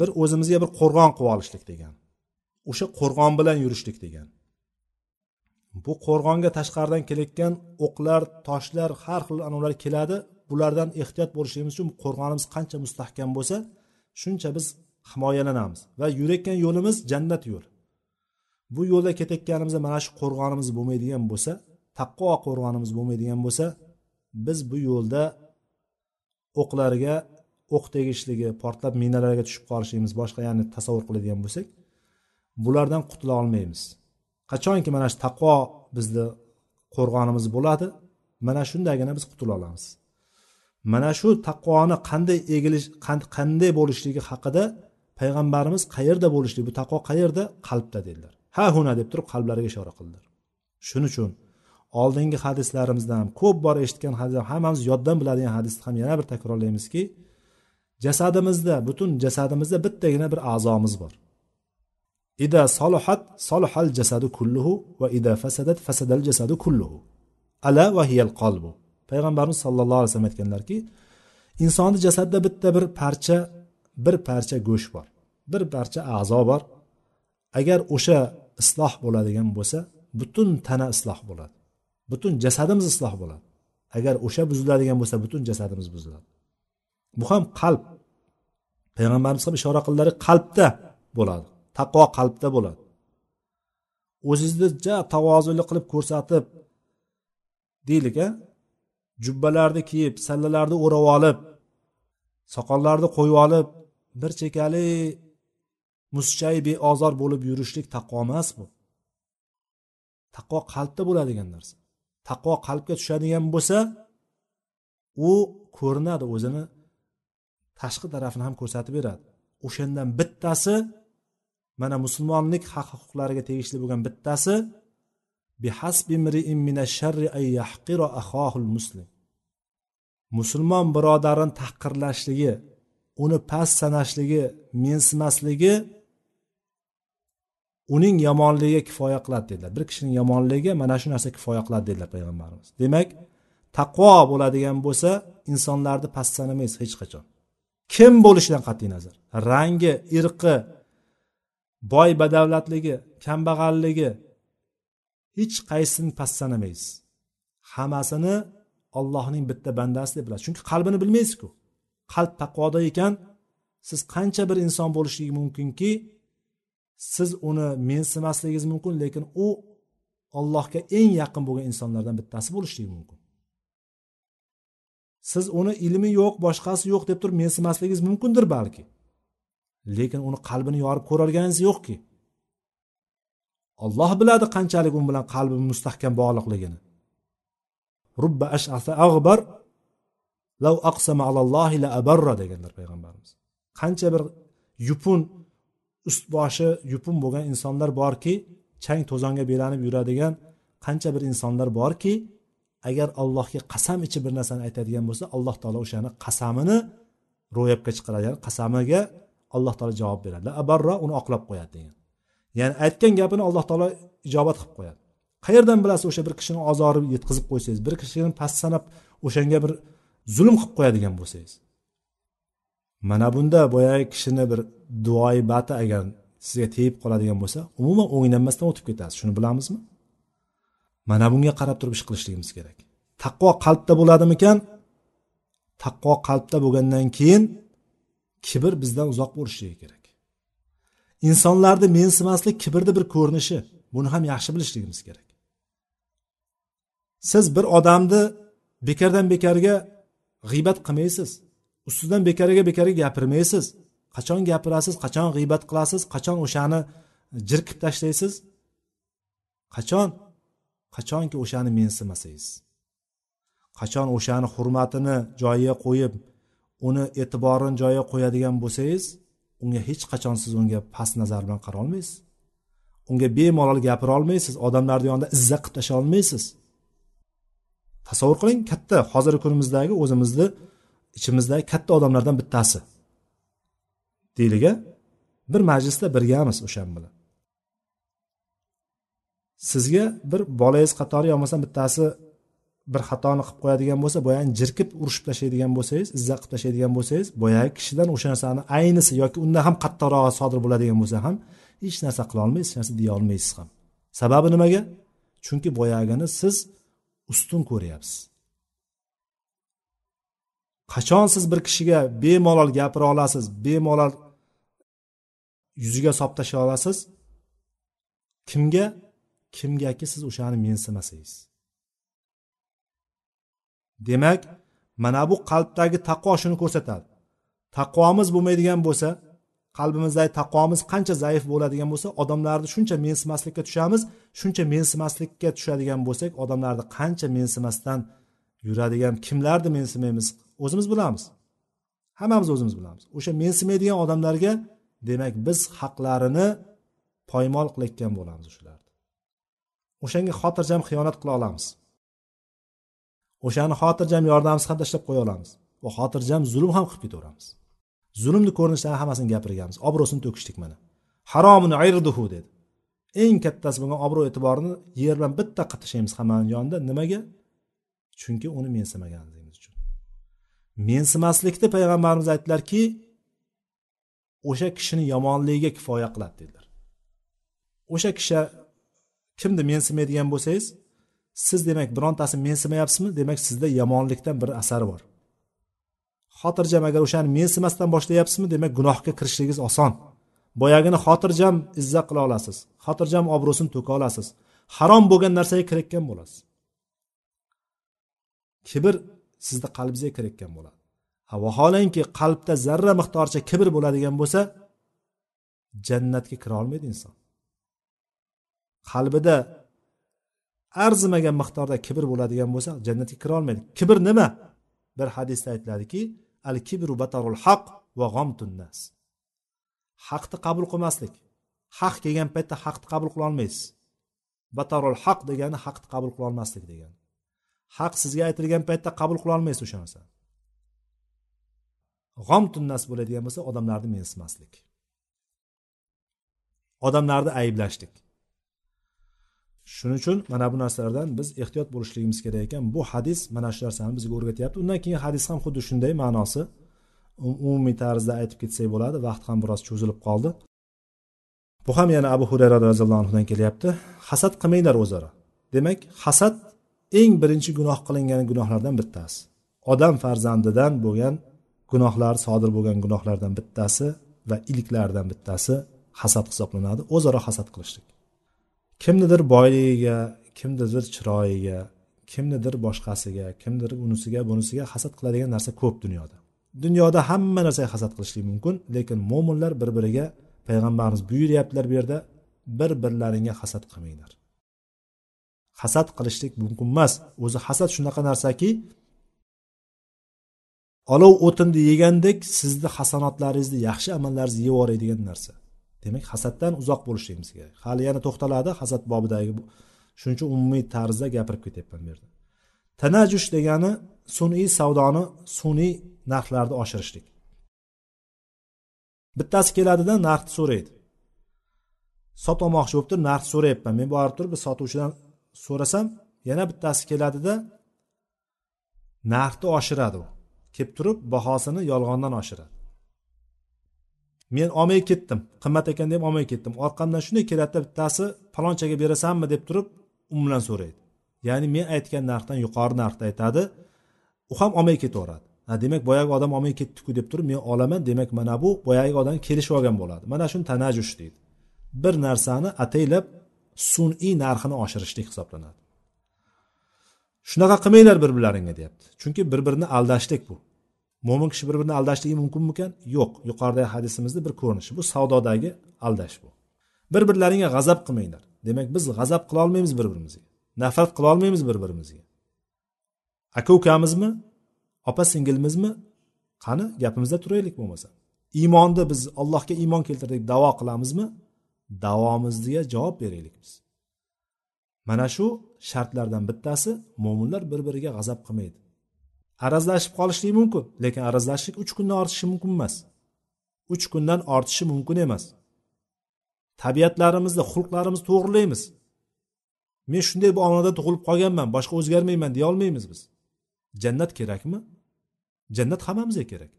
bir o'zimizga bir qo'rg'on qilib olishlik degan o'sha qo'rg'on bilan yurishlik degan. Bu qo'rg'onga tashqaridan kelayotgan o'qlar toshlar har xil anavlar keladi bulardan ehtiyot bo'lishligimiz uchun qo'rg'onimiz qancha mustahkam bo'lsa shuncha biz himoyalanamiz va yurayotgan yo'limiz jannat yo'l. Bu yo'lda ketayotganimizda mana shu qo'rg'onimiz bo'lmaydigan bo'lsa taqvo qo'rg'onimiz bo'lmaydigan bo'lsa biz bu yo'lda o'qlarga o'q tegishligi portlab minalarga tushib qolishligimiz boshqa ya'ni tasavvur qiladigan bo'lsak bulardan qutula olmaymiz. Qachonki mana shu taqvo bizni qo'rg'onimiz bo'ladi mana shundagina biz qutula olamiz. Mana shu taqvoni qanday egilish qanday bo'lishligi haqida payg'ambarimiz qayerda bo'lishligi bu taqvo qayerda? Qalbda dedilar. Ha huna deb turib qalblariga ishora qildilar. Shuning uchun oldingi hadislarimizdan ham ko'p bor eshitgan hadis hammamiz yoddan biladigan hadisni ham yana bir takrorlaymizki jasadimizda butun jasadimizda bittagina bir a'zomiz bor. Ida solihat solihal jasadu kulluhu va ida fasadat fasadal jasadu kulluhu. Ala va hiyal qalbu. Payg'ambarimiz sallallohu alayhi vasallam aytganlarki insonni jasadida bitta bir parcha bir parcha go'sht bor bir parcha a'zo bor. Agar o'sha isloh bo'ladigan bo'lsa butun tana isloh bo'ladi butun jasadimiz isloh bo'ladi. Agar o'sha buziladigan bo'lsa butun jasadimiz buziladi. Bu ham qalb. Payg'ambarimiz ham ishora qildilar qalbda bo'ladi taqvo qalbda bo'ladi. O'zingizni ja tavozuli qilib ko'rsatib deylik a jubbalarni kiyib sallalarni o'rab olib soqollarni qo'yib olib bir chekali muschay beozor bo'lib yurishlik taqvo emas bu taqvo qalbda bo'ladigan narsa. Taqvo qalbga tushadigan bo'lsa u ko'rinadi o'zini tashqi tarafini ham ko'rsatib beradi. O'shandan bittasi mana musulmonlik haq huquqlariga tegishli bo'lgan bittasi musulmon birodarini tahqirlashligi uni past sanashligi mensimasligi uning yomonligiga kifoya qiladi dedilar. Bir kishining yomonligiga mana shu narsa kifoya qiladi dedilar payg'ambarimiz. Demak taqvo bo'ladigan bo'lsa insonlarni past sanamaysiz hech qachon. Kim bo'lishidan qat'iy nazar? Rangi irqi boy badavlatligi kambag'alligi hech qaysisini past sanamaysiz hammasini ollohning bitta bandasi deb bilasiz. Chunki qalbini bilmaysizku. Qalb taqvoda ekan. Siz qancha bir inson bo'lishligi mumkinki siz uni mensimasligingiz mumkin lekin u ollohga eng yaqin bo'lgan insonlardan bittasi bo'lishligi mumkin. Siz uni ilmi yo'q boshqasi yo'q deb turib mensimasligingiz mumkindir balki. Lekin uni qalbini yorib ko'rolganingiz yo'qki. Olloh biladi qanchalik u bilan qalbi mustahkam bog'liqligini. Rubba ashasa ag'bar lav aqsama alallohi la abarra deganlar payg'ambarimiz. Qancha bir yupun ust boshi yupun bo'lgan insonlar borki chang to'zonga belanib yuradigan qancha bir insonlar borki agar allohga qasam ichib bir narsani aytadigan bo'lsa alloh taolo o'shani qasamini ro'yobga chiqaradi ya'ni qasamiga alloh taolo javob beradi. La abarra uni oqlab qo'yadi degan. Ya'ni aytgan gapini alloh taolo ijobat qilib qo'yadi. Qayerdan bilasiz o'sha bir kishini ozori yetkazib qo'ysangiz bir kishini past sanab o'shanga bir zulm qilib qo'yadigan bo'lsangiz? Mana bunda boyagi kishini bir duoyi bati agar sizga tegib qoladigan bo'lsa umuman o'nglanmasdan o'tib ketasiz. Shuni bilamizmi? Mana bunga qarab turib ish qilishligimiz kerak. Taqvo qalbda bo'ladimikan? Taqvo qalbda bo'lgandan keyin kibr bizdan uzoq bo'lishligi kerak. Insonlarni mensimaslik kibrni bir ko'rinishi. Buni ham yaxshi bilishligimiz kerak. Siz bir odamni bekardan bekarga g'iybat qilmaysiz. Ustidan bekariga bekariga gapirmaysiz. Qachon gapirasiz qachon g'iybat qilasiz qachon o'shani jirkib tashlaysiz? Qachon? Qachonki o'shani mensimasangiz. Qachon o'shani hurmatini joyiga qo'yib uni e'tiborini joyiga qo'yadigan bo'lsangiz unga hech qachon siz unga past nazar bilan qara olmaysiz unga bemalol gapira olmaysiz. Odamlarni yonida izza qilib tashlay olmaysiz. Tasavvur qiling katta. Hozirgi kunimizdagi o'zimizni ichimizdagi katta odamlardan bittasi. Deylik bir majlisda birgamiz o'shan bilan. Sizga bir bolangiz qatori yo bo'lmasam bittasi bir xatoni qilib qo'yadigan bo'lsa boyagi jirkib urishib tashlaydigan bo'lsangiz izza qilib tashlaydigan bo'lsangiz boyagi kishidan o'sha narsani aynisi yoki undan ham qattiqrog'i sodir bo'ladigan bo'lsa ham hech narsa qila olmaysiz hech narsa deya olmaysiz ham. Sababi nimaga? Chunki boyagini siz ustun ko'ryapsiz. Qachon siz bir kishiga bemalol gapira olasiz bemalol yuziga solib tashlay olasiz? Kimga? Kimgaki siz o'shani mensimasangiz. Demak mana bu qalbdagi taqvo shuni ko'rsatadi. Taqvomiz bo'lmaydigan bo'lsa qalbimizdagi taqvomiz qancha zaif bo'ladigan bo'lsa odamlarni shuncha mensimaslikka tushamiz shuncha mensimaslikka tushadigan bo'lsak odamlarni qancha mensimasdan yuradigan kimlarni mensimaymiz o'zimiz bilamiz. Hammamiz o'zimiz bilamiz. O'sha mensimaydigan odamlarga demak biz haqlarini poymol qilayotgan bo'lamiz o'shalarni. O'shanga xotirjam xiyonat qila olamiz. O'shani xotirjam yordamsiz ham tashlab qo'ya olamiz va xotirjam zulm ham qilib ketaveramiz. Zulmni ko'rinishlari hammasini gapirganmiz. Obro'sini to'kishdik mana. Haromun ayrduhu dedi. Eng kattasi bo'lgan obro' e'tiborni yer bilan bitta qilib tashlaymiz hammani yonida. Nimaga? Chunki uni mensimaganligimiz uchun. Mensimaslikni payg'ambarimiz aytdilarki o'sha kishini yomonligiga kifoya qiladi dedilar. O'sha kishi kimni mensimaydigan bo'lsangiz siz demak birontasini mensimayapsizmi? Demak sizda yomonlikdan bir asar bor. Xotirjam agar o'shani mensimasdan boshlayapsizmi? Demak gunohga kirishligingiz oson. Boyagini xotirjam izzat qila olasiz. Xotirjam obro'sini to'ka olasiz. Harom bo'lgan narsaga kirayotgan bo'lasiz. Kibr sizni qalbingizga kirayotgan bo'ladi. Ha vaholanki qalbda zarra miqdoricha kibr bo'ladigan bo'lsa jannatga kira olmaydi inson. Qalbida arzimagan miqdorda kibr bo'ladigan bo'lsa jannatga kira olmaydi. Kibr nima? Bir hadisda aytiladiki al kibru batarul haq va g'omtun nas. Haqni qabul qilmaslik. Haq kelgan paytda haqni qabul qila olmaysiz. Batarul haq degani haqni qabul qila olmaslik degani. Haq sizga aytilgan paytda qabul qila olmaysiz o'sha narsani g'om tunnas bo'ladigan bo'lsa odamlarni mensimaslik. Odamlarni ayblashlik. Shuning uchun mana bu narsalardan biz ehtiyot bo'lishligimiz kerak ekan. Bu hadis mana shu narsani bizga o'rgatyapti. Undan keyin hadis ham xuddi shunday ma'nosi. Um, umumiy tarzda aytib ketsak bo'ladi. Vaqt ham biroz cho'zilib qoldi. Bu ham yana abu hurayra roziyallohu anhudan kelyapti. Hasad qilmanglar o'zaro. Demak hasad eng birinchi gunoh qilingan gunohlardan bittasi. Odam farzandidan bo'lgan gunohlar sodir bo'lgan gunohlardan bittasi va ilklaridan bittasi hasad hisoblanadi. O'zaro hasad qilishlik. Kimnidir boyligiga kimnidir chiroyiga kimnidir boshqasiga kimdir unisiga bunisiga hasad qiladigan narsa ko'p dunyoda. Dunyoda hamma narsaga hasad qilishlik mumkin lekin mo'minlar bir biriga payg'ambarimiz buyuryaptilar bu yerda bir birlaringga hasad qilmanglar. Hasad qilishlik mumkin emas. O'zi hasad shunaqa narsaki olov o'tinni yegandek sizni hasanotlaringizni yaxshi amallaringizni yeb yuboradigan narsa. Demak hasaddan uzoq bo'lishligimiz kerak. Hali yana to'xtaladi hasad bobidagi shuning uchun umumiy tarzda gapirib ketyapman bu yerda. Tanajush degani sun'iy savdoni sun'iy narxlarni oshirishlik. Bittasi keladida narxni so'raydi. Sotmoqchi bo'lib turib narxni so'rayapman. Men borib turib bir sotuvchidan so'rasam yana bittasi keladida narxni oshiradi u. Kelib turib bahosini yolg'ondan oshiradi. Men olmay ketdim. Qimmat ekan deb olmay ketdim. Orqamdan shunday keladida bittasi palonchaga berasanmi deb turib u bilan so'raydi. Ya'ni men aytgan narxdan yuqori narxda aytadi. U ham olmay ketaveradi. Ha demak boyagi odam olmay ketdiku deb turib men olaman demak mana bu boyagi odam kelishib olgan bo'ladi. Mana shuni tanajush deydi. Bir narsani ataylab sun'iy narxini oshirishlik hisoblanadi. Shunaqa qilmanglar bir birlaringga deyapti. Chunki bir birini aldashlik bu. Mo'min kishi bir birini aldashligi mumkinmikan? Yo'q. Yuqoridagi hadisimizni bir ko'rinishi bu. Savdodagi aldash bu. Bir birlaringga g'azab qilmanglar. Demak biz g'azab qilolmaymiz bir birimizga nafrat qilolmaymiz bir birimizga aka ukamizmi? Opa singilmizmi? Qani gapimizda turaylik bo'lmasa. Iymonni biz allohga iymon keltirdik davo qilamizmi? Davomizga javob beraylik biz. Mana shu shartlardan bittasi mo'minlar bir biriga g'azab qilmaydi. Arazlashib qolishligi mumkin lekin arazlashlik uch kundan ortishi mumkin emas. Uch kundan ortishi mumkin emas. Tabiatlarimizni xulqlarimizni to'g'irlaymiz men shunday bir onada tug'ilib qolganman boshqa o'zgarmayman deya olmaymiz biz. Jannat kerakmi? Jannat hammamizga kerak.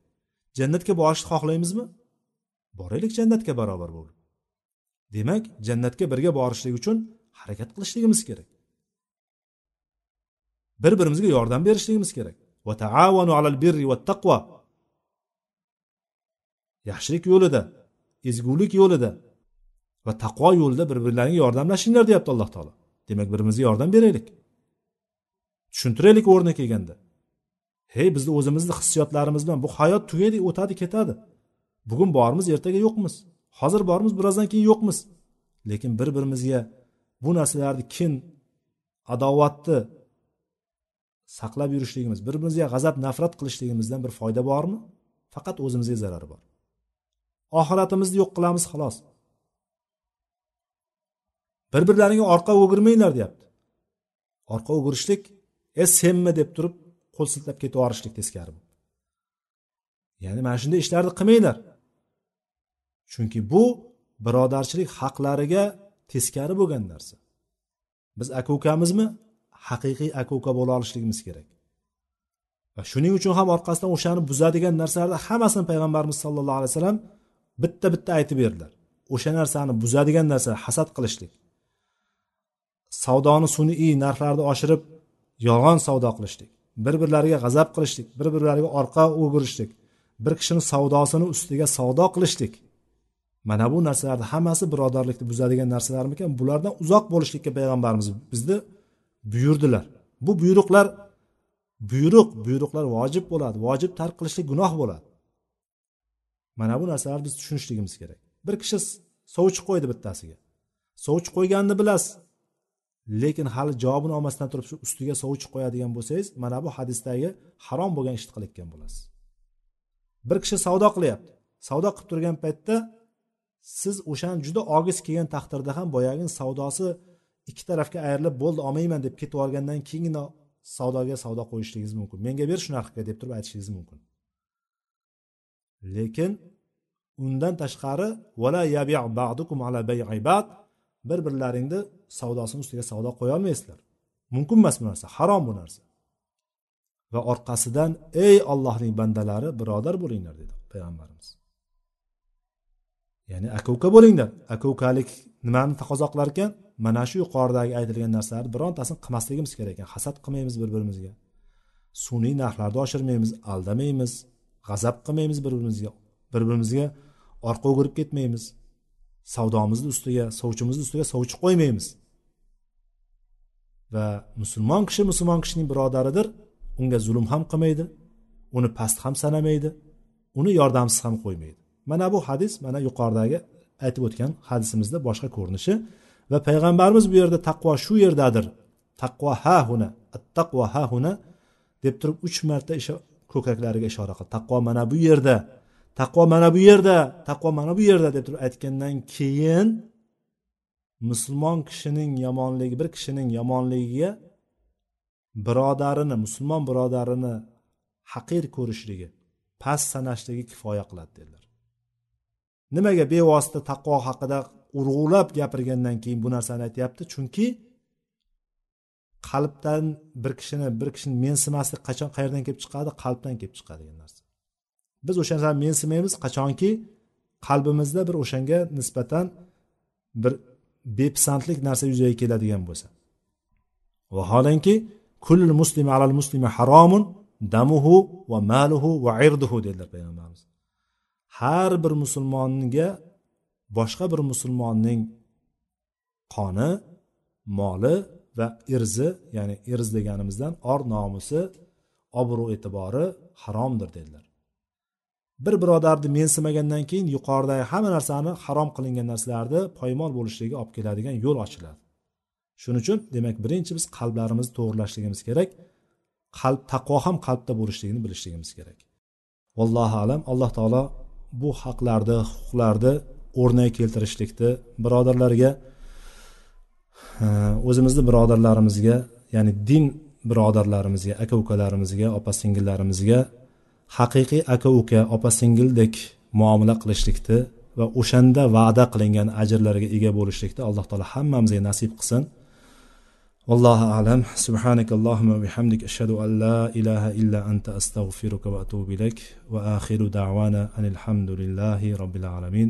Jannatga borishni xohlaymizmi? Boraylik jannatga barobar bo'lib. Demak jannatga birga borishlik uchun harakat qilishligimiz kerak. Bir birimizga yordam berishligimiz kerak. Va على alal birri yaxshilik yo'lida ezgulik yo'lida va taqvo yo'lida bir birlaringga yordamlashinglar deyapti alloh taolo. Demak bir birimizga yordam beraylik. Tushuntiraylik o'rni kelganda. Hey bizni o'zimizni hissiyotlarimiz bilan bu hayot tugaydi o'tadi ketadi. Bugun bormiz ertaga yo'qmiz. Hozir bormiz birozdan keyin yo'qmiz. Lekin bir birimizga bu narsalarni kin adovatni saqlab yurishligimiz bir birimizga g'azab nafrat qilishligimizdan bir foyda bormi? Faqat o'zimizga zarari bor. Oxiratimizni yo'q qilamiz xolos. Bir birlaringga orqa o'girmanglar deyapti. Orqa o'girishlik e senmi? deb turib qo'l siltab ketib yuborishlik teskari ya'ni mana shunday ishlarni qilmanglar. Chunki bu birodarchilik haqlariga teskari bo'lgan narsa. Biz aka ukamizmi haqiqiy aka uka bo'la olishligimiz kerak. Va shuning uchun ham orqasidan o'shani buzadigan narsalarni hammasini payg'ambarimiz sollallohu alayhi vasallam bitta bitta aytib berdilar. O'sha narsani buzadigan narsa hasad qilishlik. Savdoni sun'iy narxlarni oshirib yolg'on savdo qilishlik. Bir birlariga g'azab qilishlik bir birlariga orqa o'girishlik bir kishini savdosini ustiga savdo qilishlik. Mana bu narsalarni hammasi birodarlikni buzadigan narsalarmikan? Bulardan uzoq bo'lishlikka payg'ambarimiz bizni buyurdilar. Bu buyruqlar buyruq buyruqlar vojib bo'ladi vojib tark qilishlik gunoh bo'ladi. Mana bu narsalarni biz tushunishligimiz kerak. Bir kishi sovchi qo'ydi bittasiga. Sovchi qo'yganini bilasiz. Lekin hali javobini olmasdan turib shu ustiga sovchi qo'yadigan bo'lsangiz mana bu hadisdagi harom bo'lgan ishni qilayotgan bo'lasiz. Bir kishi savdo qilyapti. Savdo qilib turgan paytda siz o'shani juda ogiz kelgan taqdirda ham boyagi savdosi ikki tarafga ayrilib bo'ldi olmayman deb ketib yuborgandan keyingina savdoga savdo qo'yishligingiz mumkin. Menga ber shu narxga deb turib aytishingiz mumkin. Lekin undan tashqari vala ala bir birlaringni savdosini ustiga savdo qo'ya olmaysizlar. Mumkin emas bu narsa harom bu narsa. Va orqasidan ey ollohning bandalari birodar bo'linglar dedi payg'ambarimiz. Ya'ni aka uka bo'linglar. Aka ukalik nimani taqozo qilar ekan? Mana shu yuqoridagi aytilgan narsalarni birontasini qilmasligimiz kerak ekan. Hasad qilmaymiz bir birimizga sun'iy narxlarni oshirmaymiz aldamaymiz g'azab qilmaymiz bir birimizga bir birimizga orqa o'girib ketmaymiz. Savdomizni ustiga sovchimizni ustiga sovchi qo'ymaymiz. Va musulmon kishi musulmon kishining birodaridir. Unga zulm ham qilmaydi uni past ham sanamaydi uni yordamsiz ham qo'ymaydi. Mana bu hadis mana yuqoridagi aytib o'tgan hadisimizda boshqa ko'rinishi va payg'ambarimiz bu yerda taqvo shu yerdadir. Taqvo ha huna taqvo ha huna deb turib uch marta ko'kraklariga ishora qildi. Taqvo mana bu yerda taqvo mana bu yerda taqvo mana bu yerda deb turib aytgandan keyin musulmon kishining yomonligi bir kishining yomonligiga birodarini musulmon birodarini haqir ko'rishligi past sanashligi kifoya qiladi dedilar. Nimaga bevosita taqvo haqida urg'ulab gapirgandan keyin bu narsani aytyapti. Chunki qalbdan bir kishini bir kishini mensimaslik qachon qayerdan kelib chiqadi? Qalbdan kelib chiqadi degan narsa. Biz o'sha narsani mensimaymiz qachonki qalbimizda bir o'shanga nisbatan bir bepisandlik narsa yuzaga keladigan bo'lsa. Vaholanki kullul muslimi alal muslimi haromun damuhu va maluhu va irduhu dedilar payg'ambarimiz. Har bir musulmonga boshqa bir musulmonning qoni moli va irzi ya'ni irz deganimizdan or nomusi obro' e'tibori haromdir dedilar. Bir birodarni mensimagandan keyin yuqoridagi hamma narsani harom qilingan narsalarni poymol bo'lishligiga olib keladigan yo'l ochiladi. Shuning uchun demak birinchi biz qalblarimizni to'g'irlashligimiz kerak qalb taqvo ham qalbda bo'lishligini bilishligimiz kerak. Vallohu alam alloh taolo bu haqlarni huquqlarni o'rniga keltirishlikni birodarlarga o'zimizni birodarlarimizga ya'ni din birodarlarimizga aka ukalarimizga opa singillarimizga haqiqiy aka uka opa singildek muomala qilishlikni va o'shanda va'da qilingan ajrlarga ega bo'lishlikni alloh taolo hammamizga nasib qilsin. Allohu alam. Subhanak allohumma bihamdik ashhadu an la ilaha illa anta astag'firuka va atubu ilayk. Va axiru davana anil hamdulillahi robbil alamin.